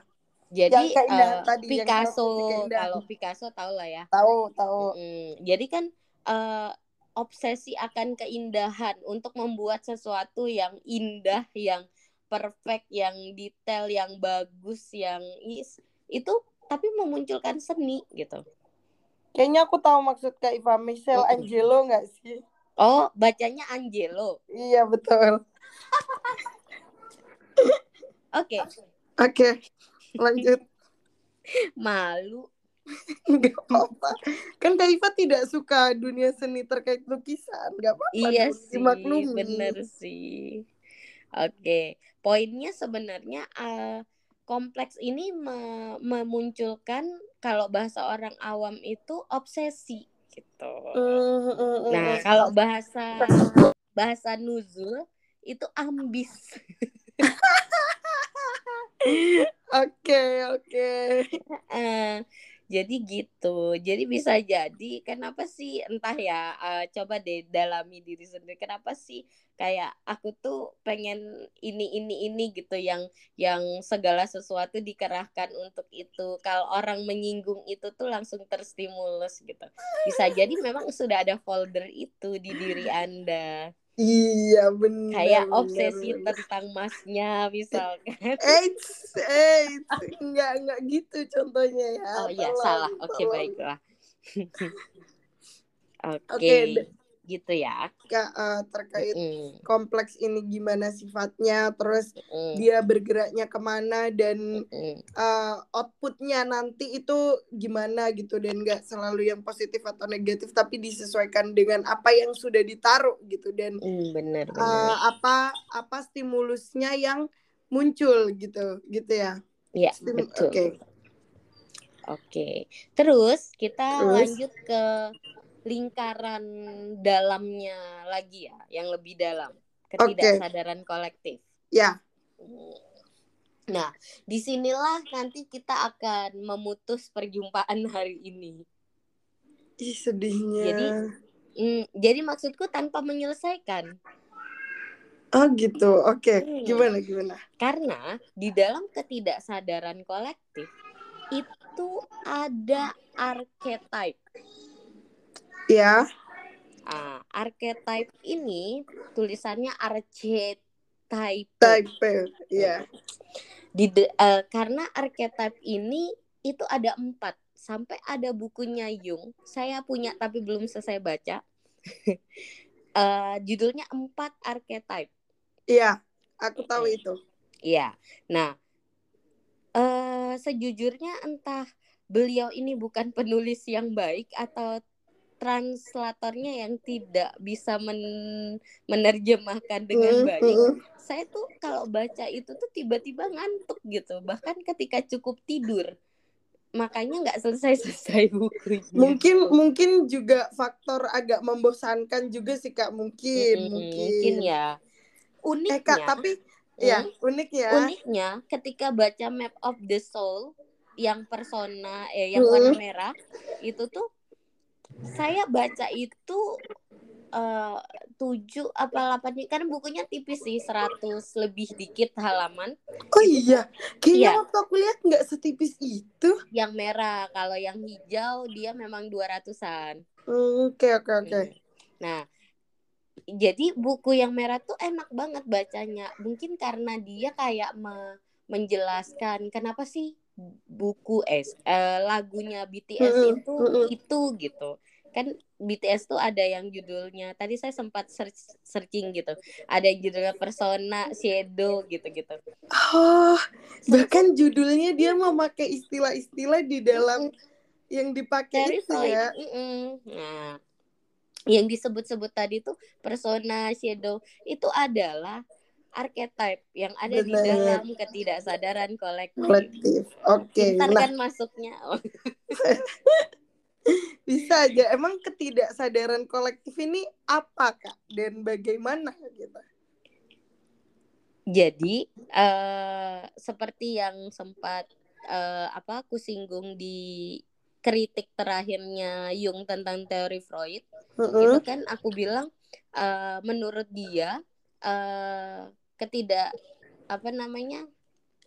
jadi uh, tadi, Picasso kalau Picasso tahu lah ya. Tahu tahu mm, jadi kan uh, obsesi akan keindahan untuk membuat sesuatu yang indah yang perfect, yang detail, yang bagus, yang is itu tapi memunculkan seni gitu. Kayaknya aku tahu maksud Kak Iva Michelle mm Angelo nggak sih? Oh, bacanya Angelo. Iya, betul. *laughs* Oke. Oke. Lanjut. *laughs* Malu. Gak apa-apa. Kan Kak Iva tidak suka dunia seni terkait lukisan. Gak apa-apa. Iya sih, bener sih. Oke poinnya sebenarnya uh, kompleks ini me memunculkan kalau bahasa orang awam itu obsesi gitu. Mm, mm, nah, kalau bahasa bahasa nuzul itu ambis. *laughs* Oke, oke. Eh, jadi gitu. Jadi bisa jadi kenapa sih entah ya uh, coba deh dalami diri sendiri. Kenapa sih kayak aku tuh pengen ini ini ini gitu yang yang segala sesuatu dikerahkan untuk itu kalau orang menyinggung itu tuh langsung terstimulus gitu bisa jadi memang sudah ada folder itu di diri anda Iya benar. Kayak obsesi bener. tentang masnya misalkan. *laughs* Eits, eits, enggak enggak gitu contohnya ya. Oh iya salah. Oke okay, baiklah. *laughs* Oke. Okay. Okay, gitu ya Kak, uh, terkait mm. kompleks ini gimana sifatnya terus mm. dia bergeraknya ke mana dan mm. uh, outputnya nanti itu gimana gitu dan nggak selalu yang positif atau negatif tapi disesuaikan dengan apa yang sudah ditaruh gitu dan mm, bener, bener. Uh, apa apa stimulusnya yang muncul gitu gitu ya Iya Stim betul oke okay. oke terus kita terus? lanjut ke lingkaran dalamnya lagi ya, yang lebih dalam, ketidaksadaran okay. kolektif. Ya. Nah, di sinilah nanti kita akan memutus perjumpaan hari ini. Ih, sedihnya. Jadi, mm, jadi maksudku tanpa menyelesaikan. Oh gitu, oke. Okay. Hmm. Gimana gimana? Karena di dalam ketidaksadaran kolektif itu itu ada archetype. Ya. Ah, archetype ini tulisannya archetype. Type. Ya. Di de- eh, karena archetype ini itu ada empat sampai ada bukunya Jung. Saya punya tapi belum selesai baca. *laughs* Eh, judulnya empat archetype. Iya. Aku tahu itu. Iya. Nah, eh sejujurnya entah beliau ini bukan penulis yang baik atau translatornya yang tidak bisa men- menerjemahkan dengan Mm, baik. mm, mm. Saya tuh kalau baca itu tuh tiba-tiba ngantuk gitu. Bahkan ketika cukup tidur. Makanya nggak selesai-selesai *laughs* bukunya. Mungkin mungkin juga faktor agak membosankan juga sih Kak, mungkin, Mm-mm, mungkin. mungkin ya. Uniknya, Eh Kak, tapi ya Hmm? unik ya. uniknya ketika baca Map of the Soul yang persona eh yang Hmm. warna merah itu tuh saya baca itu eh, tujuh apa delapan kan bukunya tipis sih 100 lebih dikit halaman Oh iya, kayaknya Iya. waktu aku lihat nggak setipis itu. yang merah kalau yang hijau dia memang 200-an Hmm, Oke oke oke. Nah, jadi buku yang merah tuh enak banget bacanya. Mungkin karena dia kayak me- menjelaskan kenapa sih buku es eh, lagunya BTS itu itu gitu. Kan BTS tuh ada yang judulnya tadi saya sempat search, searching gitu. Ada yang judulnya Persona, Shadow gitu-gitu. Oh, bahkan judulnya dia memakai istilah-istilah di dalam yang dipakai Dari itu ya. Mm-mm. Nah, yang disebut-sebut tadi tuh persona shadow itu adalah archetype yang ada di Benar. dalam ketidaksadaran kolektif. Kolektif. Oke, Pintar nah kan masuknya. *laughs* *laughs* Bisa aja. Emang ketidaksadaran kolektif ini apa kak dan bagaimana gitu? Jadi eh seperti yang sempat eh, apa aku singgung di kritik terakhirnya Jung tentang teori Freud Mm-mm. itu kan aku bilang eh, menurut dia eh ketidak apa namanya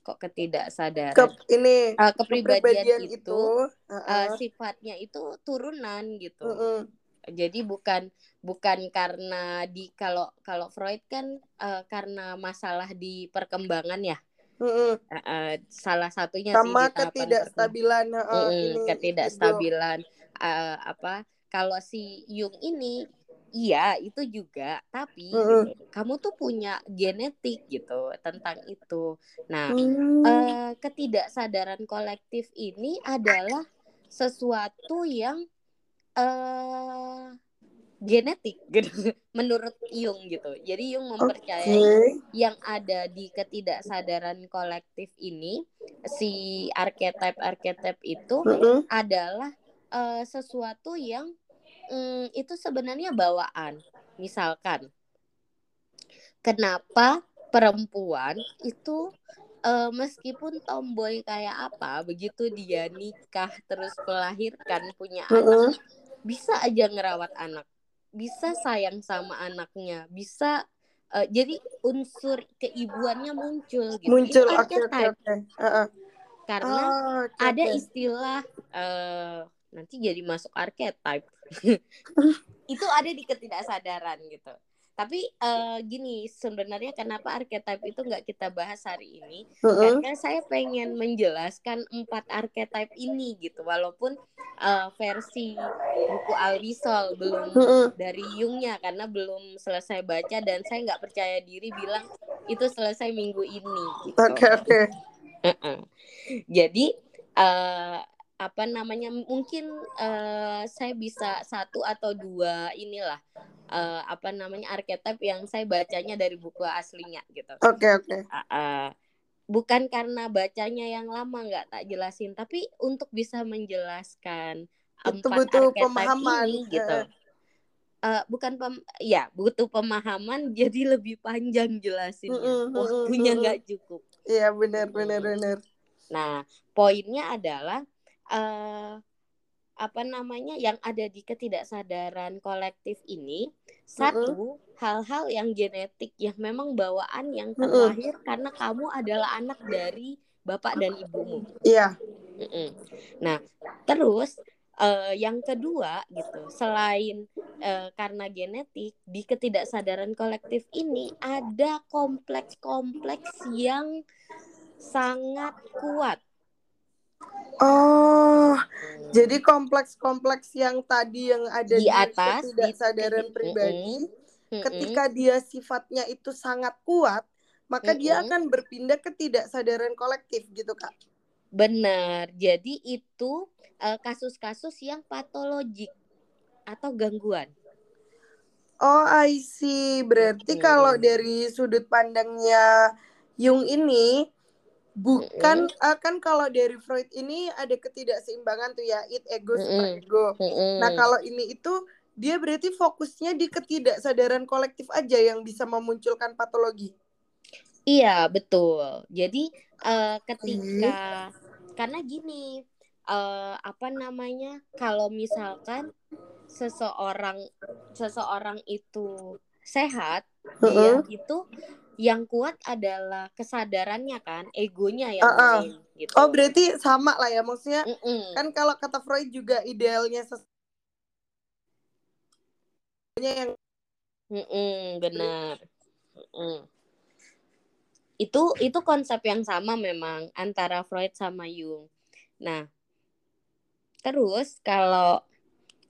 kok ketidaksadaran Ke- ini Eh, kepribadian, kepribadian itu, itu, eh, uh-uh. sifatnya itu turunan gitu Mm-mm. jadi bukan bukan karena di kalau kalau Freud kan eh, karena masalah di perkembangan ya Mm-mm. Eh, eh, salah satunya sama sih ketidakstabilan uh, ini ketidakstabilan eh, apa kalau si Jung ini iya itu juga tapi Mm-mm. kamu tuh punya genetik gitu tentang itu nah Hmm. eh, ketidaksadaran kolektif ini adalah sesuatu yang eh genetik gitu *laughs* menurut Jung gitu jadi Jung mempercayai Oke. yang ada di ketidaksadaran kolektif ini si archetype archetype itu Mm-mm. adalah eh, sesuatu yang mm, itu sebenarnya bawaan. Misalkan, kenapa perempuan itu eh, meskipun tomboy kayak apa, begitu dia nikah terus melahirkan punya anak, Mm-mm. bisa aja ngerawat anak, bisa sayang sama anaknya, bisa eh, jadi unsur keibuannya muncul gitu. Muncul oke oke archetype oke. Uh-uh. karena Oh, oke, ada istilah eh nanti jadi masuk archetype itu ada di ketidaksadaran gitu tapi eh, gini sebenarnya kenapa archetype itu nggak kita bahas hari ini Mm-mm. karena saya pengen menjelaskan empat archetype ini gitu walaupun eh, versi buku Alvisol belum Mm-mm. dari Jungnya karena belum selesai baca dan saya nggak percaya diri bilang itu selesai minggu ini gitu. Oke oke. Heeh. Jadi eh apa namanya mungkin eh saya bisa satu atau dua inilah eh apa namanya archetype yang saya bacanya dari buku aslinya gitu. Oke oke. Ah, ah. bukan karena bacanya yang lama nggak tak jelasin, tapi untuk bisa menjelaskan empat butuh pemahaman. ini gitu. Eh, bukan pem ya butuh pemahaman *laughs* jadi lebih panjang jelasinnya. Mm-mm, mm-mm, Waktunya nggak cukup. Iya benar benar benar. Nah, poinnya adalah eh apa namanya yang ada di ketidaksadaran kolektif ini satu hal-hal yang genetik yang memang bawaan yang terlahir karena kamu adalah anak dari bapak dan ibumu. Iya. Mm-mm. Nah, terus uh, yang kedua gitu, selain uh, karena genetik di ketidaksadaran kolektif ini ada kompleks-kompleks yang sangat kuat. Oh, jadi kompleks-kompleks yang tadi yang ada di, di atas ketidaksadaran di, pribadi, mm -mm. ketika dia sifatnya itu sangat kuat, maka mm -mm. dia akan berpindah ke ketidaksadaran kolektif gitu kak. Benar. Jadi itu eh, kasus-kasus yang patologik atau gangguan. Oh, I see. Berarti hmm. kalau dari sudut pandangnya Jung ini bukan mm -hmm. kan kalau dari Freud ini ada ketidakseimbangan tuh ya it ego mm -hmm. ego. Mm -hmm. Nah, kalau ini itu dia berarti fokusnya di ketidaksadaran kolektif aja yang bisa memunculkan patologi. Iya, betul. Jadi uh, ketika hmm karena gini uh, apa namanya kalau misalkan seseorang seseorang itu sehat uh -uh. dia itu yang kuat adalah kesadarannya kan egonya yang uh -uh. main gitu oh berarti sama lah ya maksudnya mm -mm. kan kalau kata Freud juga idealnya yang mm -mm, benar mm -mm itu itu konsep yang sama memang antara Freud sama Jung. Nah, terus kalau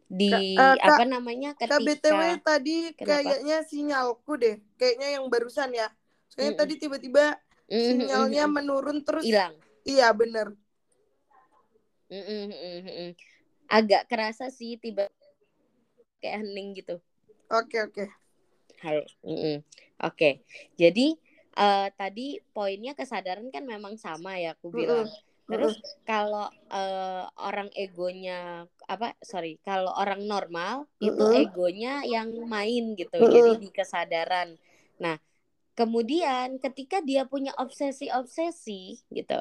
di uh, apa namanya ketika BTW tadi kenapa? kayaknya sinyalku deh, kayaknya yang barusan ya. Soalnya mm -mm. tadi tiba-tiba mm -mm, sinyalnya mm -mm. menurun terus hilang. Iya, bener Mm -mm, mm -mm. Agak kerasa sih tiba kayak hening gitu. Oke, okay, oke. Okay. Halo. Mm -mm. Oke. Okay. Jadi uh, tadi poinnya kesadaran kan memang sama ya aku bilang. Terus kalau uh, orang egonya apa sorry kalau orang normal itu egonya yang main gitu jadi di kesadaran. Nah kemudian ketika dia punya obsesi-obsesi gitu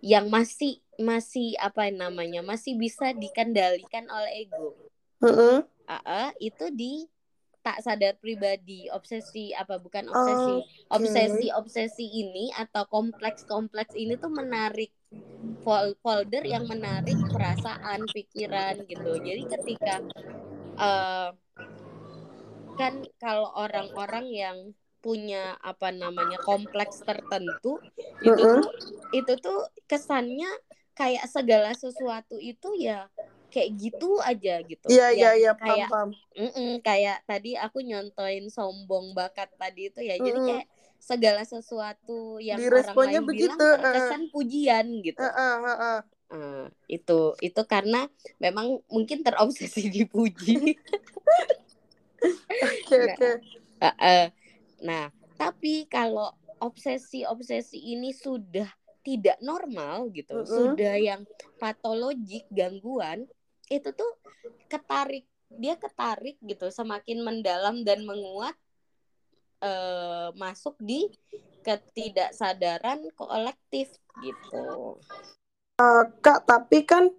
yang masih masih apa namanya masih bisa dikendalikan oleh ego. Uh -uh, itu di tak sadar pribadi obsesi apa bukan obsesi okay. obsesi obsesi ini atau kompleks kompleks ini tuh menarik folder yang menarik perasaan pikiran gitu jadi ketika uh, kan kalau orang-orang yang punya apa namanya kompleks tertentu itu tuh itu tuh kesannya kayak segala sesuatu itu ya kayak gitu aja gitu. Iya iya iya kayak paham, kayak tadi aku nyontoin sombong bakat tadi itu ya. Mm -mm. Jadi kayak segala sesuatu yang Di orang lain begitu, bilang terkesan uh, pujian gitu. Uh, uh, uh, uh. Uh, itu itu karena memang mungkin terobsesi dipuji. *laughs* Oke oke. Nah, tapi kalau obsesi-obsesi ini sudah tidak normal gitu, uh -uh. sudah yang patologik gangguan, itu tuh ketarik dia ketarik gitu semakin mendalam dan menguat uh, masuk di ketidaksadaran kolektif gitu. Uh, Kak, tapi kan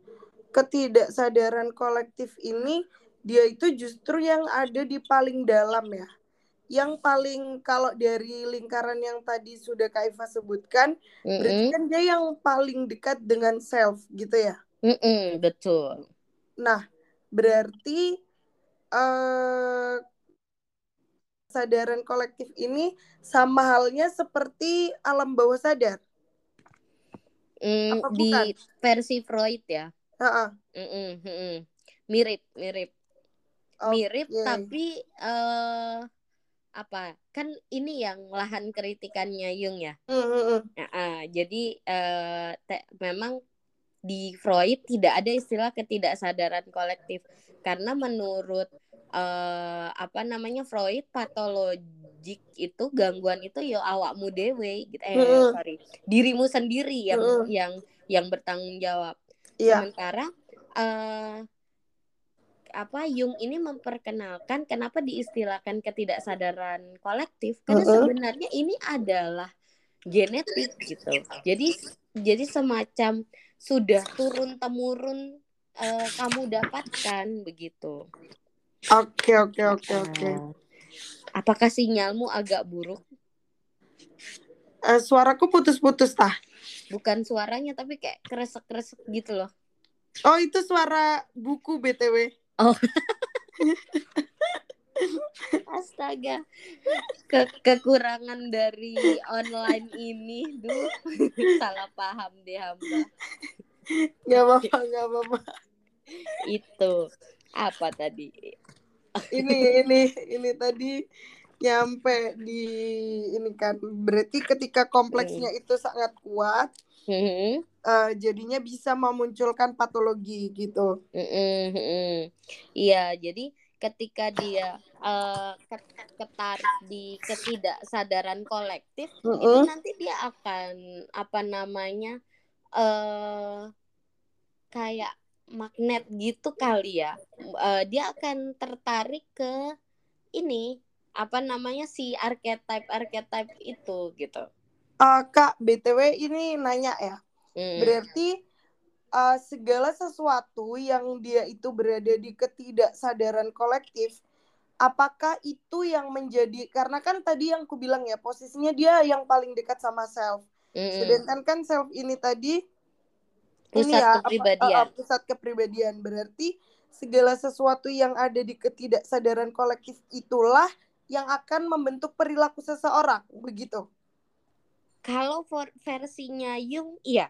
ketidaksadaran kolektif ini dia itu justru yang ada di paling dalam ya. Yang paling kalau dari lingkaran yang tadi sudah Kak Iva sebutkan, mm -hmm. berarti kan dia yang paling dekat dengan self gitu ya. Mm -mm, betul. Nah, berarti uh, kesadaran kolektif ini sama halnya seperti alam bawah sadar. Mm, di versi Freud ya. Uh-uh. Mm -mm, mm -mm. Mirip, mirip. Okay. Mirip tapi uh, apa? Kan ini yang lahan kritikannya Jung ya. Mm -hmm. uh, uh, jadi uh, memang di Freud tidak ada istilah ketidaksadaran kolektif karena menurut uh, apa namanya Freud patologik itu gangguan itu ya awakmu dewe gitu eh mm. sorry dirimu sendiri yang mm. yang yang bertanggung jawab yeah. sementara uh, apa Jung ini memperkenalkan kenapa diistilahkan ketidaksadaran kolektif karena -hmm. sebenarnya ini adalah genetik gitu jadi jadi semacam sudah turun temurun uh, kamu dapatkan begitu. Oke oke oke oke. Apakah sinyalmu agak buruk? Uh, suaraku putus-putus tah. Bukan suaranya tapi kayak kresek-kresek gitu loh. Oh, itu suara buku BTW. Oh. *laughs* Astaga. Ke kekurangan dari online ini, duh. *laughs* Salah paham deh hamba. Gak apa-apa, gak apa-apa. Itu apa tadi? ini ini ini tadi nyampe di ini kan berarti ketika kompleksnya hmm. itu sangat kuat uh, jadinya bisa memunculkan patologi gitu hmm. iya jadi ketika dia uh, ketarik di ketidaksadaran kolektif mm -hmm. itu nanti dia akan apa namanya uh, kayak magnet gitu kali ya uh, dia akan tertarik ke ini apa namanya si archetype archetype itu gitu uh, kak btw ini nanya ya hmm. berarti uh, segala sesuatu yang dia itu berada di ketidaksadaran kolektif apakah itu yang menjadi karena kan tadi yang ku bilang ya posisinya dia yang paling dekat sama self mm-hmm. sedangkan kan self ini tadi pusat ini ya kepribadian. Apa, uh, pusat kepribadian berarti segala sesuatu yang ada di ketidaksadaran kolektif itulah yang akan membentuk perilaku seseorang begitu kalau versinya Jung iya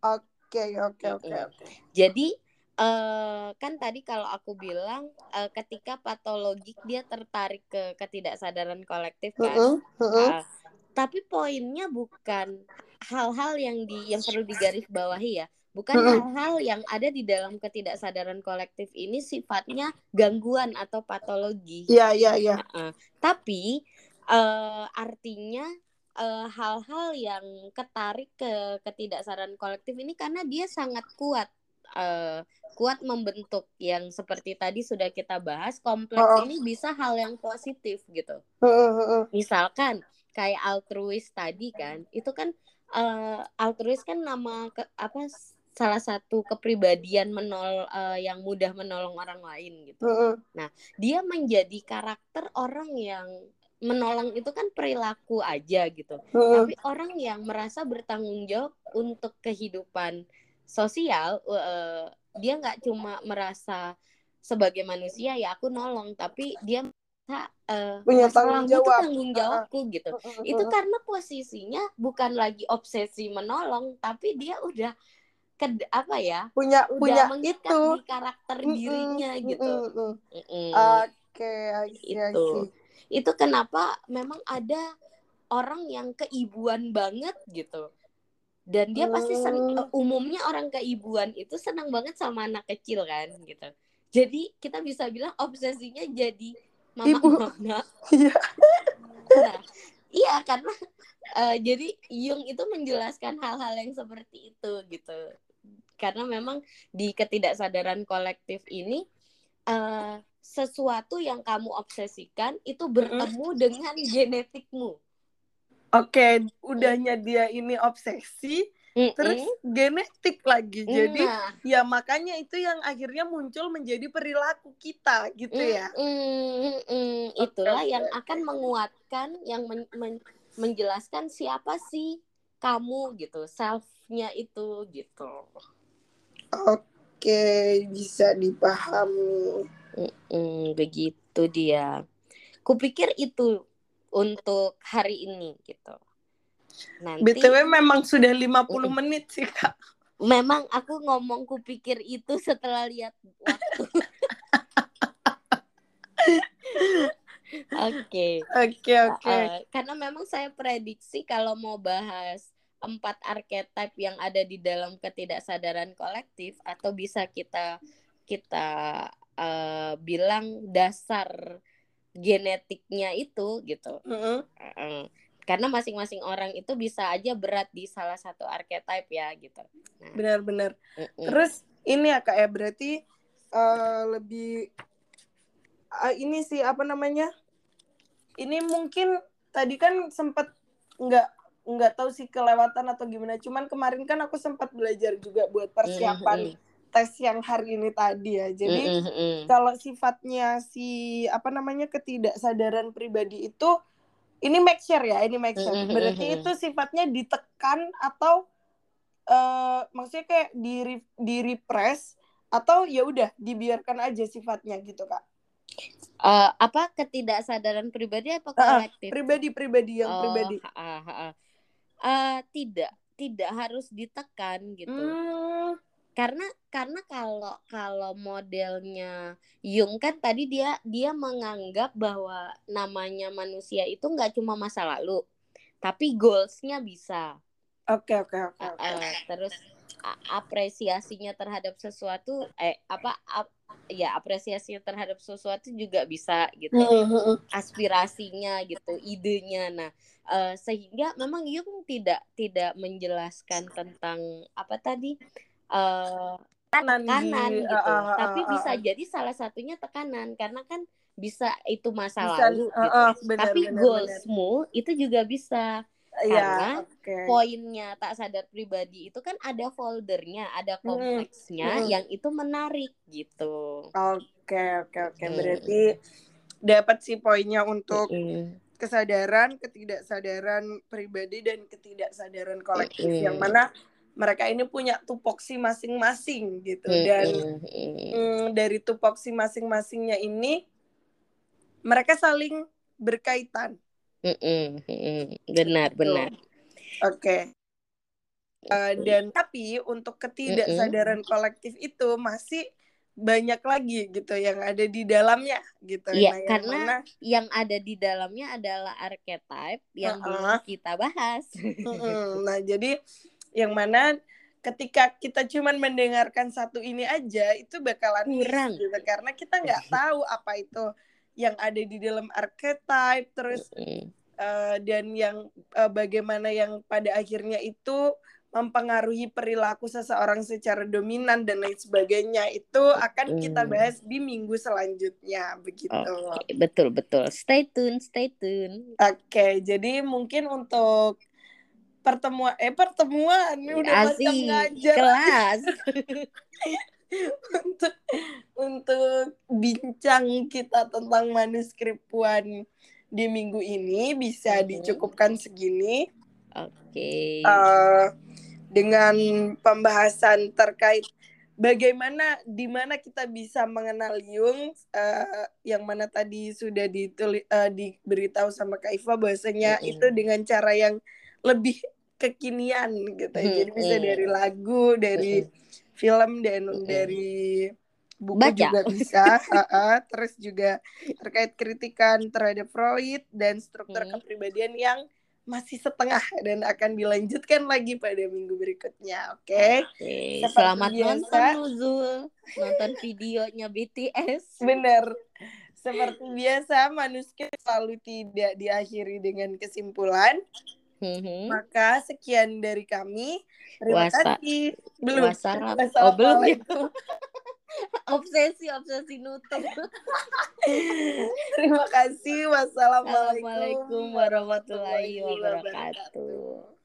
oke Oke, oke. Jadi uh, kan tadi kalau aku bilang uh, ketika patologik dia tertarik ke ketidaksadaran kolektif kan. Uh -uh, uh -uh. Uh, tapi poinnya bukan hal-hal yang di yang perlu digarisbawahi ya. Bukan hal-hal yang ada di dalam ketidaksadaran kolektif ini sifatnya gangguan atau patologi. Iya, iya, iya. Tapi uh, artinya Eh, hal-hal uh, yang ketarik ke ketidaksaran kolektif ini karena dia sangat kuat uh, kuat membentuk yang seperti tadi sudah kita bahas kompleks uh, ini bisa hal yang positif gitu. Uh, misalkan kayak altruis tadi kan itu kan uh, altruis kan nama ke, apa salah satu kepribadian menol uh, yang mudah menolong orang lain gitu. Nah, dia menjadi karakter orang yang menolong itu kan perilaku aja gitu. Uh. Tapi orang yang merasa bertanggung jawab untuk kehidupan sosial, uh, dia nggak cuma merasa sebagai manusia ya aku nolong, tapi dia uh, punya tanggung jawab. itu tanggung jawabku uh, gitu. Uh, itu karena posisinya bukan lagi obsesi menolong, tapi dia udah ke apa ya? Punya punya itu di karakter dirinya gitu. Oke, okay, itu itu kenapa memang ada orang yang keibuan banget gitu. Dan dia pasti sen oh. umumnya orang keibuan itu senang banget sama anak kecil kan gitu. Jadi kita bisa bilang obsesinya jadi mama Ibu. mama. *laughs* Iya. Nah, iya karena uh, jadi Jung itu menjelaskan hal-hal yang seperti itu gitu. Karena memang di ketidaksadaran kolektif ini uh, sesuatu yang kamu obsesikan itu bertemu hmm. dengan genetikmu. Oke, udahnya dia ini obsesi, mm terus genetik lagi. Jadi nah. ya makanya itu yang akhirnya muncul menjadi perilaku kita gitu ya. Mm -mm. Itulah okay. yang akan menguatkan, yang men men menjelaskan siapa sih kamu gitu, selfnya itu gitu. Oke, bisa dipahami. Mm-mm, begitu dia. Kupikir itu untuk hari ini gitu. Nanti BTW memang sudah 50 mm, menit sih, Kak. Memang aku ngomong kupikir itu setelah lihat waktu. *laughs* Oke. Oke, oke. Eh, karena memang saya prediksi kalau mau bahas empat archetype yang ada di dalam ketidaksadaran kolektif atau bisa kita kita uh, bilang dasar genetiknya itu gitu. -huh. uh, karena masing-masing orang itu bisa aja berat di salah satu archetype ya gitu. Nah. Benar-benar. -uh. Terus ini ya kak ya berarti uh, lebih uh, ini sih apa namanya? Ini mungkin tadi kan sempat nggak nggak tahu sih kelewatan atau gimana. Cuman kemarin kan aku sempat belajar juga buat persiapan. -huh tes yang hari ini tadi ya. Jadi mm -hmm. kalau sifatnya si apa namanya ketidaksadaran pribadi itu ini make share ya, ini make. Mm-hmm, Berarti itu sifatnya ditekan atau eh maksudnya kayak di di repress atau ya udah dibiarkan aja sifatnya gitu kak? Eh, apa ketidaksadaran pribadi apa kolektif? Pribadi-pribadi yang Oh, pribadi. ha, ha, ha. Eh, tidak, tidak harus ditekan gitu. Hmm, Karena karena kalau kalau modelnya Jung kan tadi dia dia menganggap bahwa namanya manusia itu nggak cuma masa lalu, tapi goalsnya bisa. Oke oke oke. Oke. terus apresiasinya terhadap sesuatu eh apa ap- ya apresiasinya terhadap sesuatu juga bisa gitu Hmm, hmm, hmm. aspirasinya gitu idenya nah eh, sehingga memang Jung tidak tidak menjelaskan tentang apa tadi eh Tekanan tekanan di- gitu ah, ah, tapi bisa jadi salah satunya tekanan karena kan bisa itu masa Bisa, lalu gitu ah, benar, tapi benar. goalsmu itu juga bisa Iya, karena oke. poinnya tak sadar pribadi itu kan ada foldernya, ada Mm-mm. kompleksnya Mm-mm. yang itu menarik gitu. Oke oke oke. Hmm. Berarti dapat sih poinnya untuk Mm-mm. kesadaran, ketidaksadaran pribadi dan ketidaksadaran kolektif Mm-mm. yang mana mereka ini punya tupoksi masing-masing gitu dan mm, dari tupoksi masing-masingnya ini mereka saling berkaitan. Mm-mm. Mm-mm. Benar Gitu. benar. Oke. Eh, dan tapi untuk ketidaksadaran kolektif itu masih banyak lagi gitu yang ada di dalamnya gitu. Iya, yang karena mana- Yang ada di dalamnya adalah archetype yang Uh-uh. kita bahas. *laughs* Mm-mm. Nah, jadi yang mana ketika kita cuman mendengarkan satu ini aja itu bakalan Kurang. gitu karena kita nggak *laughs* tahu apa itu yang ada di dalam archetype terus eh, dan yang eh, bagaimana yang pada akhirnya itu mempengaruhi perilaku seseorang secara dominan dan lain sebagainya itu akan kita bahas di minggu selanjutnya begitu. Oke, betul betul. Stay tune, stay tune. Oke, jadi mungkin untuk pertemuan eh pertemuan ini udah macam Asik, ngajar kelas. untuk untuk bincang kita tentang manuskrip Puan di minggu ini bisa Mhm. dicukupkan segini Oke. eh, dengan pembahasan terkait bagaimana di mana kita bisa mengenal Jung eh, yang mana tadi sudah dituli, eh, diberitahu sama Kak Iva bahwasanya Mm-mm. itu dengan cara yang lebih kekinian gitu ya. Jadi bisa Mm-mm. dari lagu, dari film dan Mm-mm. dari buku Baca. juga bisa. *laughs* Terus juga terkait kritikan terhadap Freud dan struktur Hmm. kepribadian yang masih setengah dan akan dilanjutkan lagi pada minggu berikutnya. Oke. Oke, Seperti selamat biasa. nonton Nuzul. Nonton videonya BTS. Benar. Seperti biasa, manuskrip selalu tidak diakhiri dengan kesimpulan. Mhm. Maka sekian dari kami. Terima Wasa- kasih. Belum. Wassalam. Oh, belum ya. *laughs* Obsesi, obsesi nutup. *laughs* Terima kasih. Wassalamualaikum Assalamualaikum warahmatullahi wabarakatuh.